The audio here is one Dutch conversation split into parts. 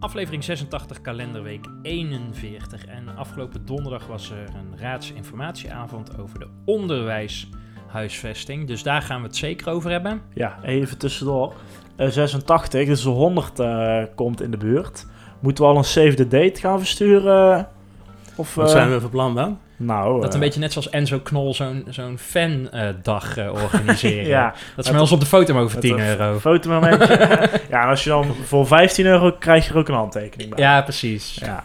Aflevering 86, kalenderweek 41. En afgelopen donderdag was er een raadsinformatieavond over de onderwijshuisvesting. Dus daar gaan we het zeker over hebben. Ja, even tussendoor. Eh 86, dus de 100 eh, komt in de buurt. Moeten we al een save the date gaan versturen? Of, Wat eh, zijn we van plan dan? Nou, Dat eh, een beetje net zoals Enzo Knol zo'n zo'n fandag eh, organiseren. Ja, Dat ze met ons op de foto mogen voor met 10 een euro. fotomomentje. ja, en als je dan voor 15 euro krijg je er ook een handtekening bij. Ja, precies. Ja.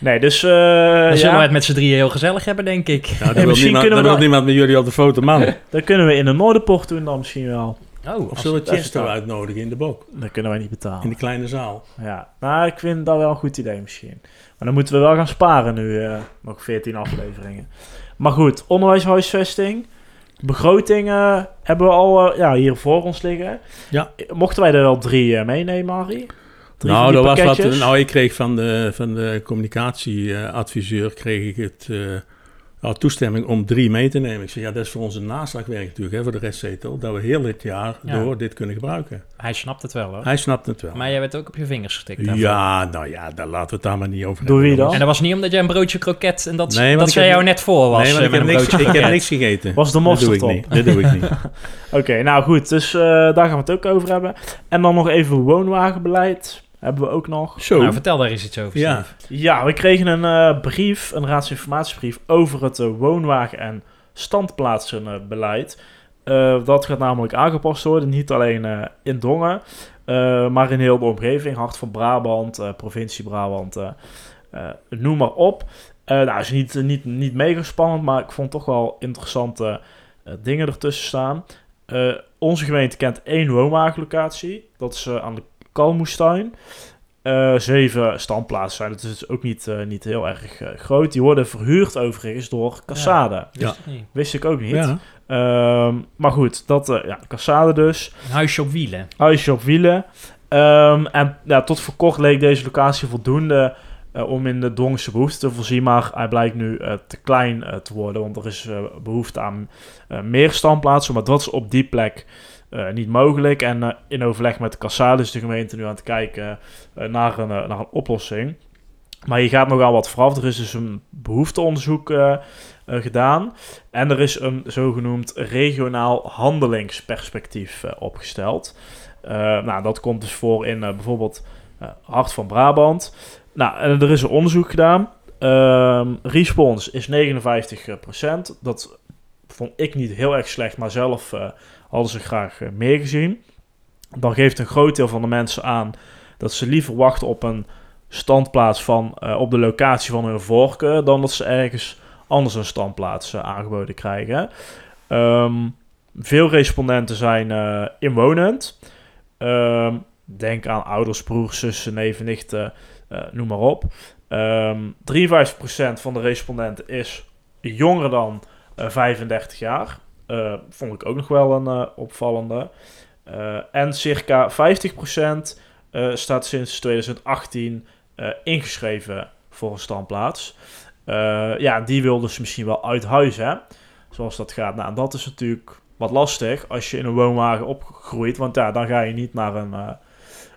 Nee, dus... eh Dan zullen ja, we het met z'n drieën heel gezellig hebben, denk ik. Nou, dan misschien niemand, kunnen dan we wil dan- niemand met jullie op de foto, man. dat kunnen we in de Noorderpoort doen dan misschien wel. Oh, Of zullen we Chesto staan. uitnodigen in de bok? Dat kunnen wij niet betalen. In de kleine zaal. Ja, nou, ik vind dat wel een goed idee misschien. Maar dan moeten we wel gaan sparen nu, eh, nog 14 afleveringen. Maar goed, onderwijshuisvesting. Begroting eh, hebben we al eh, ja, hier voor ons liggen. Ja. Mochten wij er wel drie eh, meenemen, Harry? Drie nou, dat was wat, nou, ik kreeg van de, van de communicatieadviseur kreeg ik het, nou, toestemming om drie mee te nemen. Ik zeg, ja, dat is voor onze naslagwerk natuurlijk, hè, voor de restzetel. Dat we heel dit jaar Ja. door dit kunnen gebruiken. hij snapt het wel, hoor. Hij snapt het wel. Maar jij werd ook op je vingers getikt. daarvoor. ja, nou ja, daar laten we het daar maar niet over Door hebben, wie dan? En dat was niet omdat jij een broodje kroket en dat, Nee, dat jou niet- net voor was. Nee, want eh, ik heb, een niks, broodje ik heb kroket. niks gegeten. Was de mosterd op? niet. Dat doe ik niet. Oké, nou goed, dus eh, daar gaan we het ook over hebben. En dan nog even woonwagenbeleid. Hebben we ook nog. Zo. Nou, vertel daar eens iets over, Ja. Steve. Ja, we kregen een eh, brief, een raadsinformatiebrief over het eh, woonwagen- en standplaatsenbeleid. Eh, dat gaat namelijk aangepast worden, niet alleen eh, in Dongen, eh, maar in heel de omgeving. Hart van Brabant, eh, provincie Brabant, eh, eh, noem maar op. Eh nou, is niet, niet, niet mega spannend, maar ik vond toch wel interessante eh, dingen ertussen staan. Eh, onze gemeente kent één woonwagenlocatie, dat is aan de Kalmoestuin. Eh, zeven standplaatsen zijn het dus ook niet, eh, niet heel erg eh, groot. Die worden verhuurd overigens door Cassade. Wist Ja. ik. Wist ik ook niet. Ja. Ehm, maar goed, dat, eh, ja, Cassade dus. Een huisje op wielen. Huisje op wielen. Ehm, en ja, tot voor kort leek deze locatie voldoende om in de Dongse behoefte te voorzien. Maar hij blijkt nu te klein te worden. Want er is eh, behoefte aan eh, meer standplaatsen. Maar dat is op die plek eh, niet mogelijk. En eh, in overleg met de Cassade is de gemeente nu aan het kijken eh, naar, een, naar een oplossing. Maar je gaat nogal wat vooraf. Er is dus een behoefteonderzoek eh, eh, gedaan. En er is een zogenoemd regionaal handelingsperspectief opgesteld. Nou, dat komt dus voor in bijvoorbeeld Hart van Brabant. Nou, en er is een onderzoek gedaan. Ehm response is 59%. Dat vond ik niet heel erg slecht, maar zelf eh, hadden ze graag eh, meer gezien. Dan geeft een groot deel van de mensen aan dat ze liever wachten op een standplaats van, eh, op de locatie van hun voorkeur, dan dat ze ergens anders een standplaats aangeboden krijgen. Ehm, veel respondenten zijn inwonend. Ehm, denk aan ouders, broers, zussen, neven, nichten, noem maar op. Ehm 53% van de respondenten is jonger dan 35 jaar. Eh, vond ik ook nog wel een eh, opvallende. Eh, en circa 50% eh, staat sinds 2018 eh, ingeschreven voor een standplaats. Eh, ja, die wil dus misschien wel uit huis, hè? Zoals dat gaat. Nou, dat is natuurlijk wat lastig als je in een woonwagen opgroeit. Want ja, dan ga je niet naar een, eh,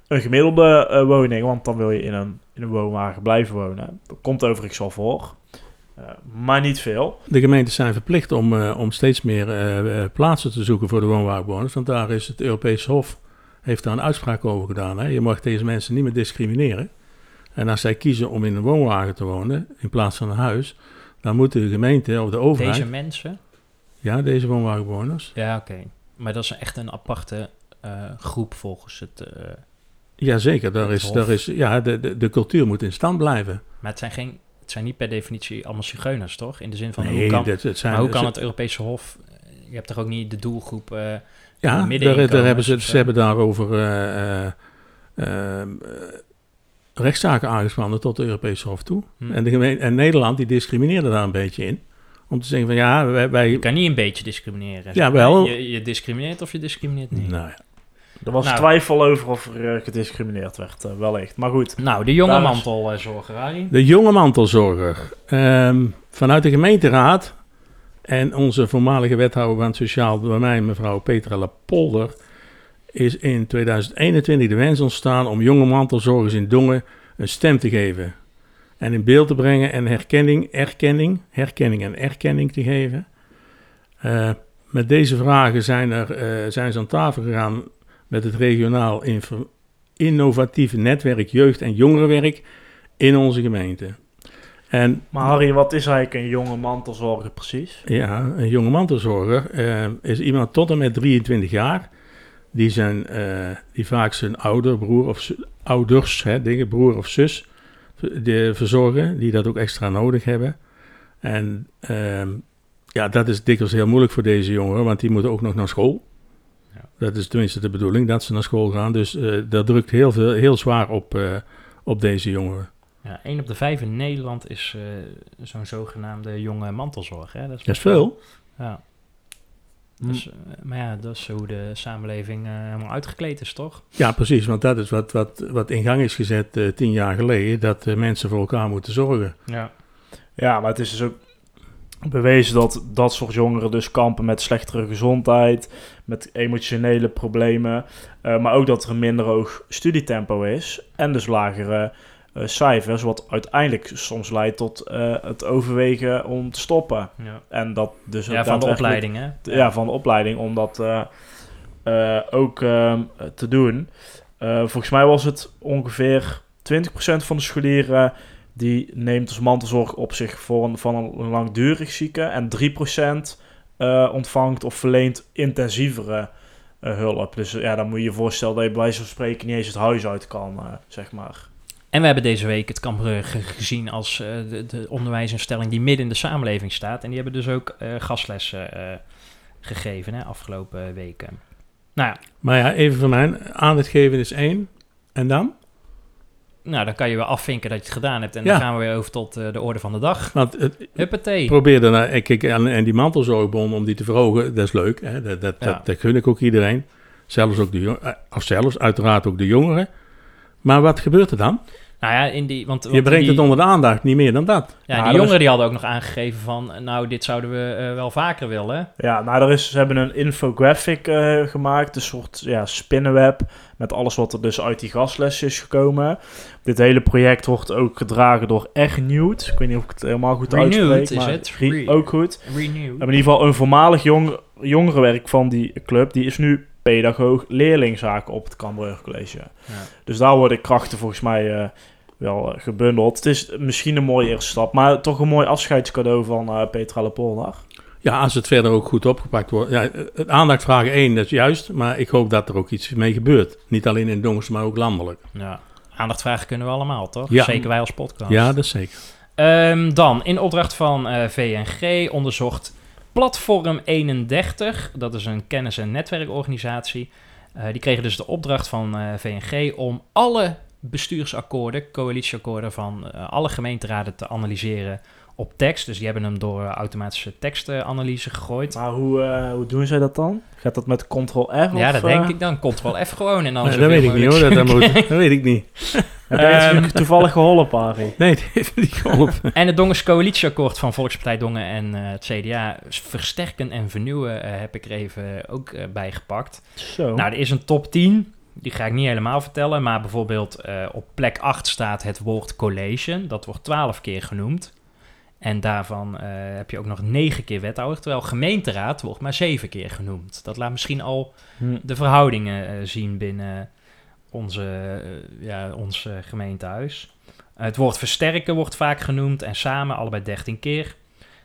een gemiddelde eh, woning, want dan wil je in een, in een woonwagen blijven wonen. Dat komt overigens wel voor, Eh, maar niet veel. De gemeentes zijn verplicht om, eh, om steeds meer eh, eh, plaatsen te zoeken voor de woonwagenbewoners. Want daar is het Europese Hof heeft daar een uitspraak over gedaan. Hè? Je mag deze mensen niet meer discrimineren. En als zij kiezen om in een woonwagen te wonen in plaats van een huis, dan moet de gemeente of de overheid, Deze mensen? ja, deze woonwagenbewoners, Ja, oké. Maar dat is echt een aparte eh, groep volgens het... eh, jazeker, daar Het is, Hof. daar is, ja, de, de, de cultuur moet in stand blijven. maar het zijn, geen, het zijn niet per definitie allemaal zigeuners, toch? In de zin van, hoe kan, dat, het zijn, maar hoe kan ze- het Europese Hof... Je hebt toch ook niet de doelgroep... eh, Ja, daar, hebben ze, ze hebben daarover eh, eh, eh, rechtszaken aangespannen tot de Europese Hof toe. hm. En, de gemeen- en Nederland die discrimineerde daar een beetje in. Om te zeggen van ja, wij... wij Je kan niet een beetje discrimineren. Ja, wel. Je, je discrimineert of je discrimineert niet. nou ja. Er was Nou. twijfel over of er eh, gediscrimineerd werd, eh, wellicht. Maar goed. Nou, de jonge mantelzorger. De jonge mantelzorger. Ehm, vanuit de gemeenteraad en onze voormalige wethouder van het sociaal domein, mevrouw Petra Lapolder, is in 2021 de wens ontstaan om jonge mantelzorgers in Dongen een stem te geven. En in beeld te brengen en herkenning, erkenning, herkenning en erkenning te geven. Eh, met deze vragen zijn, er, eh, zijn ze aan tafel gegaan met het regionaal innovatieve netwerk jeugd- en jongerenwerk in onze gemeente. En Maar Harry, wat is eigenlijk een jonge mantelzorger precies? ja, een jonge mantelzorger eh, is iemand tot en met 23 jaar die, zijn, eh, die vaak zijn ouder, broer of ouders, hè, dingen, broer of zus, v- de, verzorgen, die dat ook extra nodig hebben. En ehm, ja, dat is dikwijls heel moeilijk voor deze jongeren, want die moeten ook nog naar school. Ja. Dat is tenminste de bedoeling, dat ze naar school gaan. Dus eh, dat drukt heel, veel, heel zwaar op, eh, op deze jongeren. Ja, 1 op de 5 in Nederland is eh, zo'n zogenaamde jonge mantelzorg. Hè? Dat is veel. Ja. Dus, maar ja, dat is hoe de samenleving helemaal uitgekleed is, toch? Ja, precies. Want dat is wat, wat, wat in gang is gezet tien jaar geleden. Dat mensen voor elkaar moeten zorgen. Ja. Ja, maar het is dus ook bewezen dat dat soort jongeren dus kampen met slechtere gezondheid, met emotionele problemen, eh, maar ook dat er een minder hoog studietempo is en dus lagere eh, cijfers, wat uiteindelijk soms leidt tot eh, het overwegen om te stoppen. Ja, En dat dus ja van de opleiding, hè? ja, van de opleiding om dat ook ehm, te doen. Volgens mij was het ongeveer 20% van de scholieren die neemt als mantelzorg op zich voor een, van een langdurig zieke en 3% eh, ontvangt of verleent intensievere eh, hulp. Dus ja, dan moet je je voorstellen dat je bij wijze van spreken niet eens het huis uit kan, eh, zeg maar. En we hebben deze week het Cambrugge gezien als eh, de, de onderwijsinstelling die midden in de samenleving staat. En die hebben dus ook eh, gastlessen eh, gegeven hè, afgelopen weken. Nou ja, Maar ja, even van mij. Aandacht geven is één. En dan? Nou, dan kan je weer afvinken dat je het gedaan hebt. En Ja. dan gaan we weer over tot eh, de orde van de dag. Want Huppatee. probeer daarna, eh, kijk, en, en die mantelzorgbon om die te verhogen, dat is leuk. Hè? Dat, dat, Ja. dat, dat gun ik ook iedereen. Zelfs ook de jongeren, of zelfs uiteraard ook de jongeren. Maar wat gebeurt er dan? Nou ja, in die, want, Je brengt die, het onder de aandacht, niet meer dan dat. Ja, Ja, die jongeren die hadden ook nog aangegeven van, nou, dit zouden we eh, wel vaker willen. Ja, nou, er is, ze hebben een infographic eh, gemaakt, een soort ja, spinnenweb, met alles wat er dus uit die gastles is gekomen. Dit hele project wordt ook gedragen door Ernewt. Ik weet niet of ik het helemaal goed Renewed uitspreek, is maar het. Re- ook goed. Renew. Maar in ieder geval een voormalig jong, jongerenwerk van die club, die is nu pedagoog leerlingzaken op het Cambrugge College. Ja. Dus daar worden krachten volgens mij eh, wel eh, gebundeld. Het is misschien een mooie eerste stap, maar toch een mooi afscheidscadeau van eh, Petra Lepolder. Ja, als het verder ook goed opgepakt wordt. Ja, het aandacht vragen één, dat is juist. Maar ik hoop dat er ook iets mee gebeurt. Niet alleen in Dongens, maar ook landelijk. Ja. Aandacht vragen kunnen we allemaal, toch? Ja. Zeker wij als podcast. Ja, dat is zeker. Ehm, dan, in opdracht van eh, VNG onderzocht Platform 31, dat is een kennis- en netwerkorganisatie. Eh, die kregen dus de opdracht van eh, VNG om alle bestuursakkoorden, coalitieakkoorden van eh, alle gemeenteraden te analyseren op tekst. Dus die hebben hem door automatische tekstanalyse gegooid. Maar hoe, hoe doen zij dat dan? Gaat dat met Ctrl-F? ja, of, dat denk ik dan. Ctrl F gewoon en dan Nee, dat weet ik niet hoor. Dat, moet, dat weet ik niet. Heb je het Ehm, toevallig geholpen, Harry? Nee, dat heeft niet geholpen. En het Dongens coalitieakkoord van Volkspartij Dongen en eh, het CDA, versterken en vernieuwen, eh, heb ik er even ook eh, bijgepakt. Zo. Nou, er is een top 10. Die ga ik niet helemaal vertellen. Maar bijvoorbeeld eh, op plek 8 staat het woord collation. Dat wordt 12 keer genoemd. En daarvan eh, heb je ook nog 9 keer wethouder. Terwijl gemeenteraad wordt maar 7 keer genoemd. Dat laat misschien al Hm. de verhoudingen zien binnen onze, eh, ja, ons eh, gemeentehuis. het woord versterken wordt vaak genoemd. En samen allebei 13 keer.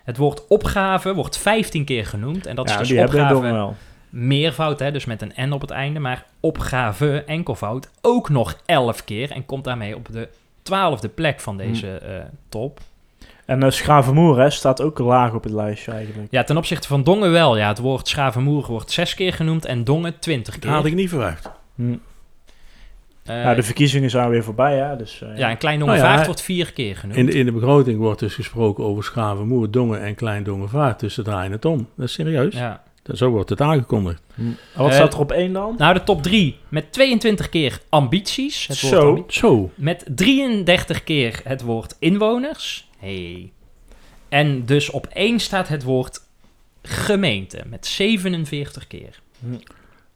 Het woord opgave wordt 15 keer genoemd. En dat ja, is dus die hebben we opgave meervoud, hè, dus met een N op het einde, maar opgave enkelvoud ook nog 11 keer en komt daarmee op de twaalfde plek van deze eh, top. En uh, Schravenmoer hè, staat ook laag op het lijstje eigenlijk. Ja, ten opzichte van Dongen wel. Ja, het woord Schavenmoer wordt zes keer genoemd en Dongen 20 Dat keer. had ik niet verwacht. Hm. Eh, nou, de verkiezingen zijn weer voorbij, hè? Dus, eh, ja, en Klein Nou ja, wordt vier keer genoemd. In de, in de begroting wordt dus gesproken over Schavenmoer, Dongen en Klein Dongenvaart. Dus ze draaien het om. Dat is serieus. ja. Dat- Zo wordt het aangekondigd. Hm. Wat Eh, staat er op één dan? Nou, de top 3 met 22 keer ambities. Het woord Zo. ambi- Zo. Met 33 keer het woord inwoners. Hey. En dus op één staat het woord gemeente met 47 keer.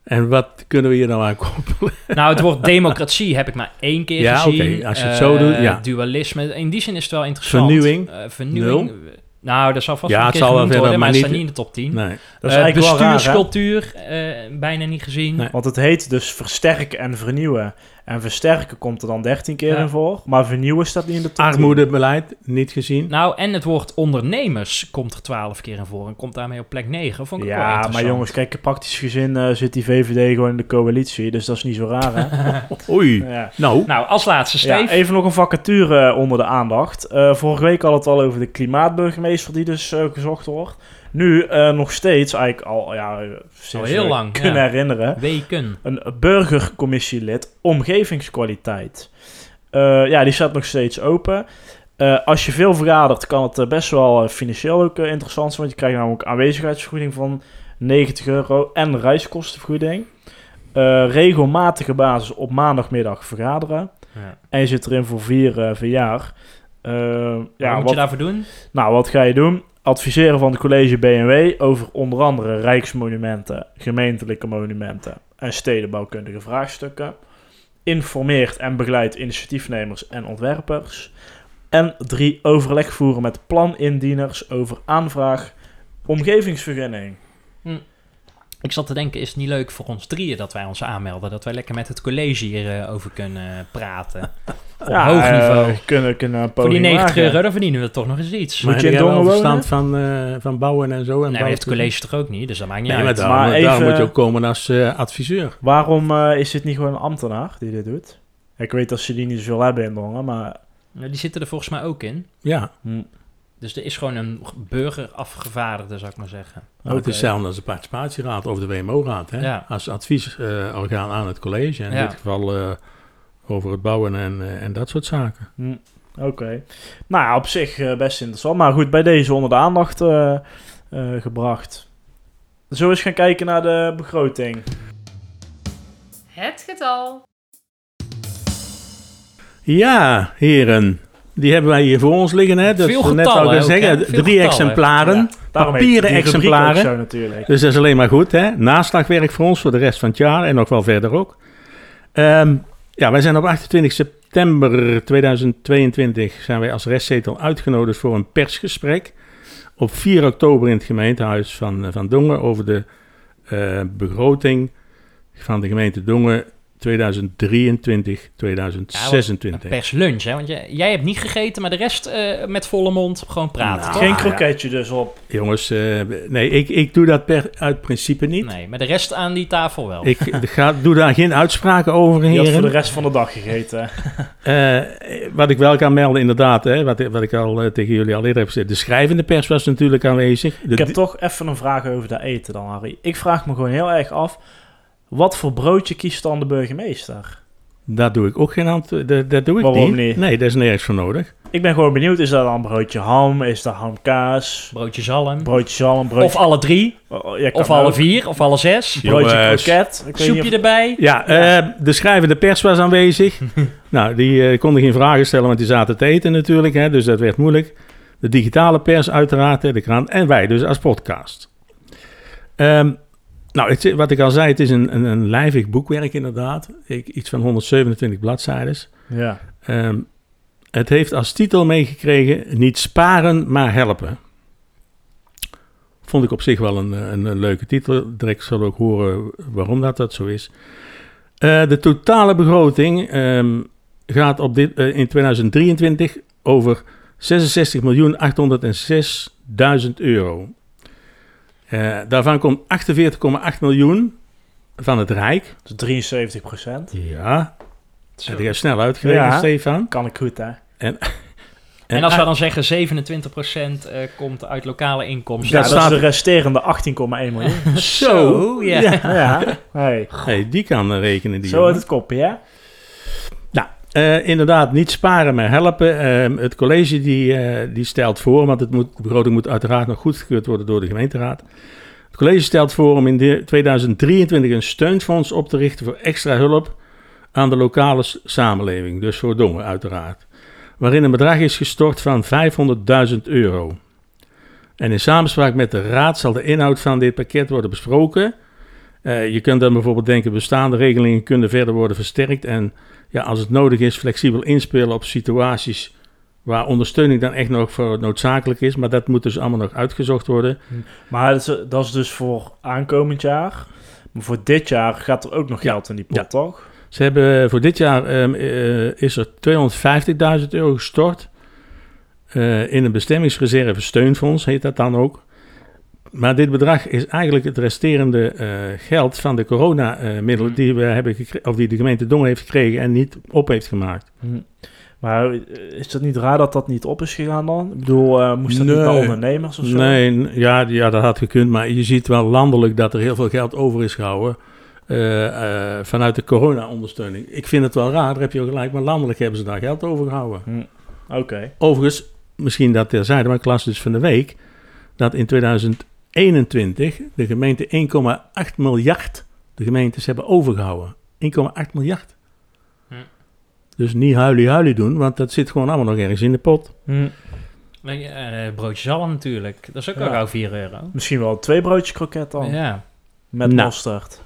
En wat kunnen we hier nou aan koppelen? Nou, het woord democratie heb ik maar één keer Ja, gezien. oké, als je het Eh, zo doet, ja. Dualisme, in die zin is het wel interessant. Vernieuwing? Eh, vernieuwing. Nou, dat zal vast Ja, wel een keer zal wel worden, maar maar het staat niet- in de top 10. Nee. Dat is Eh, eigenlijk raar, bestuurscultuur, eh, bijna niet gezien. Nee. Want het heet dus versterken en vernieuwen. En versterken komt er dan 13 keer Ja. in voor. Maar vernieuwen staat niet in de top 10. Armoedebeleid, niet gezien. Nou, en het woord ondernemers komt er 12 keer in voor en komt daarmee op plek 9. Vond ik Ja, maar jongens, kijk, praktisch gezien eh, zit die VVD gewoon in de coalitie. Dus dat is niet zo raar, hè? Oei. ja. Nou, Nou, als laatste, Ja, Steve. even nog een vacature onder de aandacht. Eh, vorige week hadden we het al over de klimaatburgemeester die dus eh, gezocht wordt. Nu eh, nog steeds, eigenlijk al, ja, sinds Al heel lang, kunnen ja. herinneren, Weken. een burgercommissielid omgevingskwaliteit. Eh, ja, die staat nog steeds open. Eh, als je veel vergadert, kan het eh, best wel eh, financieel ook eh, interessant zijn. Want je krijgt namelijk aanwezigheidsvergoeding van 90 euro en reiskostenvergoeding. Eh, regelmatige basis op maandagmiddag vergaderen. Ja. En je zit erin voor vier, eh vier jaar. Eh, Ja, wat moet je daarvoor doen? nou, wat ga je doen? Adviseren van het college BNW over onder andere rijksmonumenten, gemeentelijke monumenten en stedenbouwkundige vraagstukken. Informeert en begeleidt initiatiefnemers en ontwerpers. En drie, overleg voeren met planindieners over aanvraag omgevingsvergunning. Ik zat te denken, is het niet leuk voor ons drieën dat wij ons aanmelden? Dat wij lekker met het college hierover over kunnen praten. Op hoog eh, niveau. kunnen, kunnen een voor die poging 90 wagen. euro, dan verdienen we toch nog eens iets. Moet maar je in wel verstand van, eh, van bouwen en zo? En Nee, heeft het college toch ook niet, dus dat maakt niet Nee, maar uit. Maar daarom even- moet je ook komen als eh, adviseur. Waarom eh, is dit niet gewoon een ambtenaar die dit doet? Ik weet dat ze die niet zoveel hebben in Dongen, maar... Nou, die zitten er volgens mij ook in. Ja, hm, Dus er is gewoon een burgerafgevaardigde, zou ik maar zeggen. Het Oké. is hetzelfde als de participatieraad of de WMO-raad. Hè? Ja. Als adviesorgaan aan het college. In Ja. dit geval eh, over het bouwen en, eh, en dat soort zaken. hm, Oké. Nou ja, op zich eh, best interessant. Maar goed, bij deze onder de aandacht eh, eh, gebracht. Zullen we eens gaan kijken naar de begroting? Het getal. Ja, heren. Die hebben wij hier voor ons liggen. Hè? Dat Veel net getallen al hè? Veel Drie getallen. exemplaren. Ja, papieren exemplaren. ook Zo natuurlijk. Dus dat is alleen maar goed. Hè? Naslagwerk voor ons voor de rest van het jaar en nog wel verder ook. Ehm, ja, wij zijn op 28 september 2022 zijn wij als restzetel uitgenodigd voor een persgesprek. Op 4 oktober in het gemeentehuis van, eh, van Dongen over de eh, begroting van de gemeente Dongen 2023-2026. Perslunch, hè? Want jij, jij hebt niet gegeten, maar de rest eh, met volle mond gewoon praten. Nou? Geen ja. kroketje dus op. Jongens, eh, nee, ik, ik doe dat per, uit principe niet. Nee, maar de rest aan die tafel wel. Ik ga, doe daar geen uitspraken over, Die had heren. voor de rest van de dag gegeten. Eh, wat ik wel kan melden, inderdaad, hè, wat, wat ik al tegen jullie al eerder heb gezegd. De schrijvende pers was natuurlijk aanwezig. De, Ik heb toch even een vraag over dat eten dan, Harry. Ik vraag me gewoon heel erg af... Wat voor broodje kiest dan de burgemeester? Daar doe ik ook geen antwoord. Dat, dat doe ik Waarom niet. niet? Nee, daar is nergens voor nodig. Ik ben gewoon benieuwd, is dat dan broodje ham? Is dat hamkaas? Broodje zalm. Broodje zalm? Broodje... Of alle drie, Oh, oh, ja, of alle ook. vier, of alle zes. Broodje Jongens. kroket? Ik Soepje of- erbij. Ja, Ja. eh, de schrijvende pers was aanwezig. nou, die eh, konden geen vragen stellen, want die zaten te eten natuurlijk. Hè, dus dat werd moeilijk. De digitale pers uiteraard, hè, de krant. En wij dus als podcast. Ehm, nou, het, wat ik al zei, het is een, een, een lijvig boekwerk inderdaad. Ik, iets van 127 bladzijden. Ja. Ehm, het heeft als titel meegekregen: Niet sparen, maar helpen. Vond ik op zich wel een, een, een leuke titel. Direct we ook horen waarom dat, dat zo is. Eh, de totale begroting ehm, gaat op dit, eh, in 2023 over 66.806.000 euro. Eh, daarvan komt 48,8 miljoen van het Rijk. Dus 73 procent. Ja, heb jij snel uitgerekend, Ja. Stefan. Kan ik goed, hè? En als we dan zeggen 27% eh, komt uit lokale inkomsten. Ja, Dat dat staat- is de resterende 18,1 miljoen. Zo, ja. ja. Hey. Hey, die kan eh, rekenen. Die Zo uit het kopje, hè? Eh, inderdaad, niet sparen, maar helpen. Ehm, het college die, eh, die stelt voor, want het moet, de begroting moet uiteraard nog goedgekeurd worden door de gemeenteraad. Het college stelt voor om in de 2023 een steunfonds op te richten voor extra hulp aan de lokale samenleving. Dus voor Dongen uiteraard. Waarin een bedrag is gestort van 500.000 euro. En in samenspraak met de raad zal de inhoud van dit pakket worden besproken. Eh, je kunt dan bijvoorbeeld denken, bestaande regelingen kunnen verder worden versterkt. En ja, als het nodig is, flexibel inspelen op situaties waar ondersteuning dan echt nog voor noodzakelijk is. Maar dat moet dus allemaal nog uitgezocht worden. Maar dat is, dat is dus voor aankomend jaar. Maar voor dit jaar gaat er ook nog Ja. geld in die pot, Ja. toch? Ze hebben voor dit jaar ehm, eh, is er 250.000 euro gestort. eh, in een bestemmingsreserve steunfonds, heet dat dan ook. Maar dit bedrag is eigenlijk het resterende eh, geld van de coronamiddelen die, we hebben of die de gemeente Dongen heeft gekregen en niet op heeft gemaakt. Hm. Maar eh, is het niet raar dat dat niet op is gegaan dan? Ik bedoel, eh, moest dat niet naar ondernemers of zo? Nee, ja, ja, dat had gekund. Maar je ziet wel landelijk dat er heel veel geld over is gehouden. eh, eh, vanuit de corona-ondersteuning. Ik vind het wel raar, daar heb je ook gelijk. Maar landelijk hebben ze daar geld over gehouden. Hm. Oké. Overigens, misschien dat terzijde, maar ik las dus van de week. dat in 2021 de gemeente 1,8 miljard. de gemeentes hebben overgehouden. 1,8 miljard. Hm. Dus niet huilie-huilie doen, want dat zit gewoon allemaal nog ergens in de pot. Hm. Eh, broodje zalm natuurlijk. Dat is ook Ja. al gauw 4 euro. Misschien wel twee broodjes kroket dan. Ja. Met Nou. mosterd.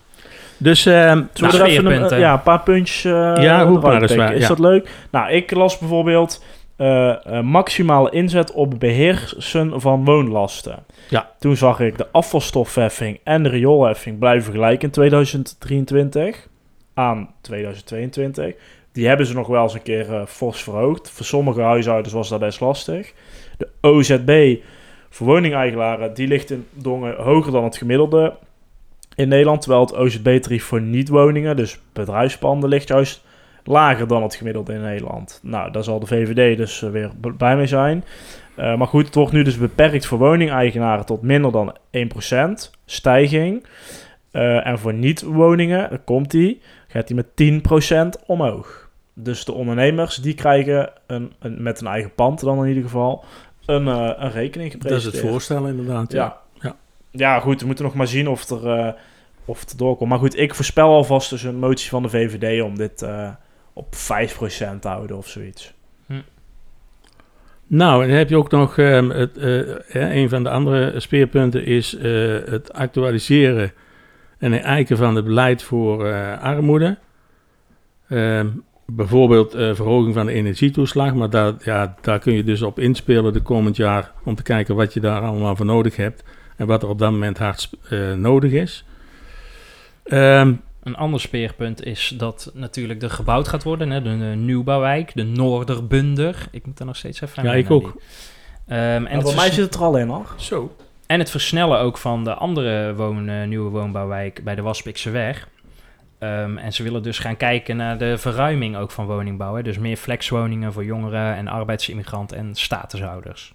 Dus ehm, we Nou, er even een, speerpunten. ja, een paar puntjes eh Ja, eens pikken? waar, Is ja. dat leuk? Nou, ik las bijvoorbeeld eh, eh, maximale inzet op beheersen van woonlasten. Ja. Toen zag ik de afvalstofheffing en de rioolheffing blijven vergelijken in 2023 aan 2022. Die hebben ze nog wel eens een keer eh, fors verhoogd. Voor sommige huishoudens was dat best lastig. De OZB voor woningeigenaren, die ligt in Dongen hoger dan het gemiddelde in Nederland. Terwijl het OZB-tarief voor niet-woningen, dus bedrijfspanden, ligt juist lager dan het gemiddelde in Nederland. Nou, daar zal de VVD dus eh, weer bij mee zijn. Eh, maar goed, het wordt nu dus beperkt voor woningeigenaren tot minder dan 1% stijging. Eh, en voor niet-woningen, daar komt die, gaat die met 10% omhoog. Dus de ondernemers, die krijgen een, een, met een eigen pand dan in ieder geval, een, een rekening dat gepresenteerd. is het voorstel inderdaad. Ja. Ja. ja. goed, we moeten nog maar zien of, er, of het doorkomt. Maar goed, ik voorspel alvast dus een motie van de VVD om dit op 5% te houden of zoiets. Nou, en dan heb je ook nog ehm, het, eh, hè, een van de andere speerpunten is eh, het actualiseren en eiken van het beleid voor eh, armoede. Ehm, bijvoorbeeld eh, verhoging van de energietoeslag, maar daar, ja, daar kun je dus op inspelen de komend jaar om te kijken wat je daar allemaal voor nodig hebt en wat er op dat moment hard eh, nodig is. Ehm, Een ander speerpunt is dat natuurlijk er gebouwd gaat worden. Hè? De, nieuwbouwwijk, de Noorderbunder. Ik moet er nog steeds even aan Ja, ik ook. Ehm, en, mij zit het er al in, hoor. zo. en het versnellen ook van de andere woon, eh, nieuwe woonbouwwijk bij de Waspikse weg. Ehm, en ze willen dus gaan kijken naar de verruiming ook van woningbouw. Hè? Dus meer flexwoningen voor jongeren en arbeidsimmigranten en statushouders.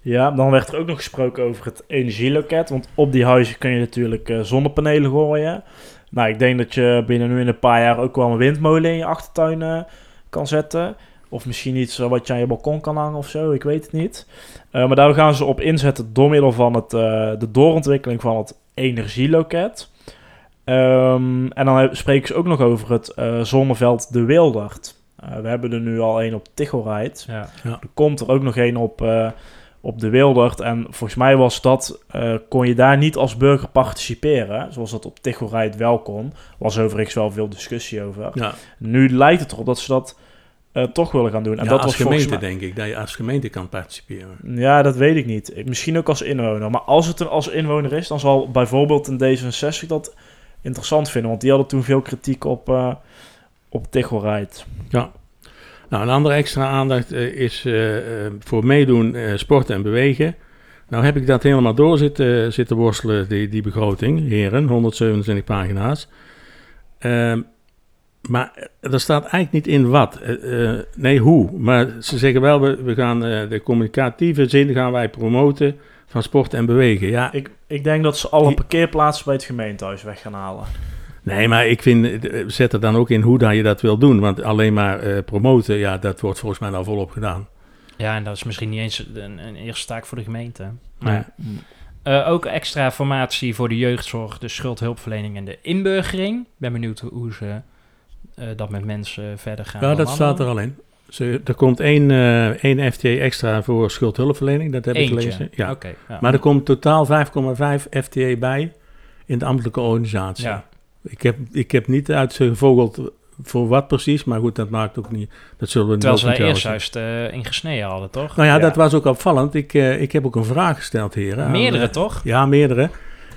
Ja, dan werd er ook nog gesproken over het energieloket. Want op die huizen kun je natuurlijk eh, zonnepanelen gooien. Nou, ik denk dat je binnen nu in een paar jaar ook wel een windmolen in je achtertuin eh, kan zetten. Of misschien iets eh, wat je aan je balkon kan hangen of zo, ik weet het niet. Eh, maar daar gaan ze op inzetten door middel van het, eh, de doorontwikkeling van het energieloket. Ehm, en dan spreken ze ook nog over het eh, zonneveld De Wildert. Eh, we hebben er nu al één op Tichelrijd. Ja. Er komt er ook nog één op, eh, op de Wildert. En volgens mij was dat, eh, kon je daar niet als burger participeren. Zoals dat op Tichelrijd wel kon. Was overigens wel veel discussie over. Ja, Nu lijkt het erop dat ze dat eh, toch willen gaan doen. En ja, dat als was gemeente mij- denk ik, dat je als gemeente kan participeren. Ja, dat weet ik niet. Misschien ook als inwoner. Maar als het een als inwoner is, dan zal bijvoorbeeld een D66 dat interessant vinden. Want die hadden toen veel kritiek op, eh op Tichelrijd. Ja. Nou, een andere extra aandacht eh, is eh, eh, voor meedoen sporten en bewegen. Nou heb ik dat helemaal door zitten, zitten worstelen, die, die begroting, heren, 127 pagina's. Ehm, maar er staat eigenlijk niet in wat. Nee, hoe. Maar ze zeggen wel, we, we gaan de communicatieve zin gaan wij promoten van sport en bewegen. Ja, Ik, ik denk dat ze alle parkeerplaatsen bij het gemeentehuis weg gaan halen. Nee, maar ik vind, eh, zet er dan ook in hoe dat je dat wil doen. Want alleen maar eh, promoten, ja, dat wordt volgens mij al volop gedaan. Ja, en dat is misschien niet eens een, een eerste taak voor de gemeente. Nee. Maar eh, ook extra formatie voor de jeugdzorg, de schuldhulpverlening en de inburgering. Ik ben benieuwd hoe- ze dat met mensen verder gaan. Ja, dat staat er al in. Ze, er komt één, één FTA extra voor schuldhulpverlening, dat heb ik gelezen. Ja. Oké, ja. Maar er komt totaal 5,5 FTA bij in de ambtelijke organisatie. Ja. Ik, heb, ik heb niet uitgevogeld voor wat precies, maar goed, dat maakt ook niet. Dat zullen we Terwijl ze eerst juist eh, in gesneden hadden, toch? Nou ja, Ja. dat was ook opvallend. Ik, eh, ik heb ook een vraag gesteld, heren. aan, Meerdere, eh, toch? Ja, meerdere.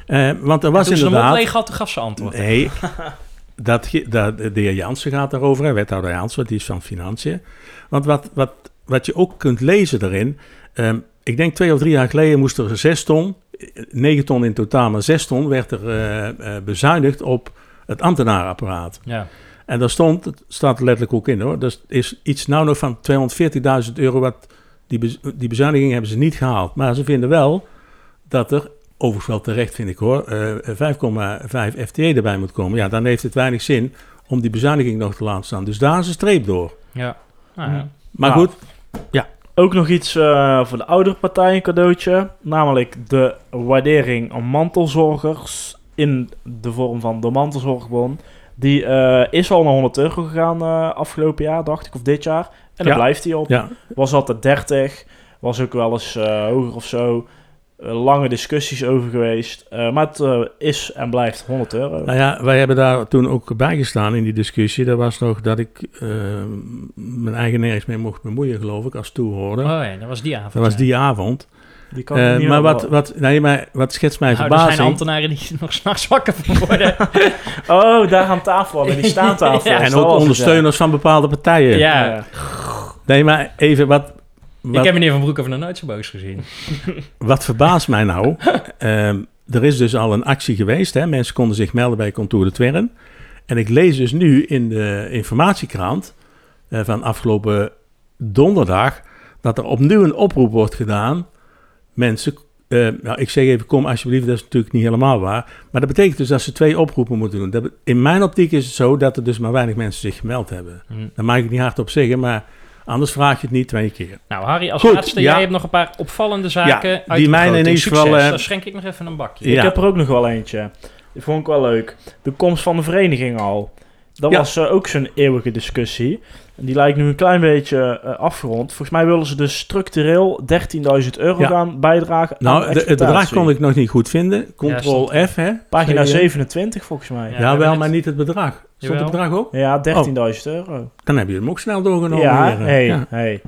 Eh, want er was Toen ze de mond inderdaad... leeg had, toen gaf ze antwoord. Nee, dat, dat, de heer Jansen gaat daarover, hè, wethouder Jansen, die is van Financiën. Want wat, wat, wat je ook kunt lezen daarin, ehm, ik denk twee of drie jaar geleden moest er zes ton, negen ton in totaal, maar zes ton werd er eh, eh, bezuinigd op het ambtenaarapparaat. Ja. En daar stond, het staat er letterlijk ook in hoor, er is iets nou nog van 240.000 euro, wat die, bez- die bezuiniging hebben ze niet gehaald. Maar ze vinden wel dat er, overigens wel terecht vind ik hoor, eh, 5,5 FTE erbij moet komen. Ja, dan heeft het weinig zin om die bezuiniging nog te laten staan. Dus daar is een streep door. Ja. Nou, ja. Maar Nou, goed, Ook nog iets eh, voor de oudere partij, een cadeautje. Namelijk de waardering aan mantelzorgers in de vorm van de mantelzorgbon. Die eh, is al naar 100 euro gegaan eh, afgelopen jaar, dacht ik, of dit jaar. En daar Ja. blijft hij op. ja, Was altijd 30, was ook wel eens eh, hoger of zo. Lange discussies over geweest. Eh, maar het is en blijft 100 euro. nou ja, wij hebben daar toen ook bij gestaan in die discussie. Dat was nog dat ik mijn eigen nergens mee mocht bemoeien, geloof ik, als toehoorder. Oh ja, dat was die avond. dat was die avond. Die kan Eh, niet maar wat, wel- wat, nee, maar wat schetst mij Nou, er zijn verbazing... ambtenaren die nog s'nachts wakker van worden. Oh, daar aan tafel, bij die staantafel. Ja, en ook ondersteuners van bepaalde partijen. Ja. Nee, maar even wat, Ik heb meneer Van Broek over nog nooit zo boos gezien. wat verbaast mij nou. ehm, er is dus al een actie geweest. Hè? Mensen konden zich melden bij Contour de Twern. En ik lees dus nu in de informatiekrant eh, van afgelopen donderdag... dat er opnieuw een oproep wordt gedaan. Mensen, eh, nou, ik zeg even kom alsjeblieft, dat is natuurlijk niet helemaal waar. Maar dat betekent dus dat ze twee oproepen moeten doen. Dat, in mijn optiek is het zo dat er dus maar weinig mensen zich gemeld hebben. Hm. Daar mag ik niet hardop zeggen, maar anders vraag je het niet twee keer. Nou, Harry, als Goed, laatste, ja. jij hebt nog een paar opvallende zaken Ja, uit die de mijne in ieder geval, eh, Dan schenk ik nog even een bakje. Ja. Ik heb er ook nog wel eentje. Die vond ik wel leuk. De komst van de vereniging al. Dat Ja. was eh, ook zo'n eeuwige discussie. En die lijkt nu een klein beetje eh, afgerond. Volgens mij willen ze dus structureel 13.000 euro Ja. gaan bijdragen aan Nou, de, het bedrag kon ik nog niet goed vinden. Ctrl F, hè? Pagina Zeg je? 27 volgens mij. Ja, Ja, Ja, wel, maar niet het bedrag. Stond Jawel. het bedrag ook? 13.000 euro. Dan heb je hem ook snel doorgenomen. ja, hey, ja. hey.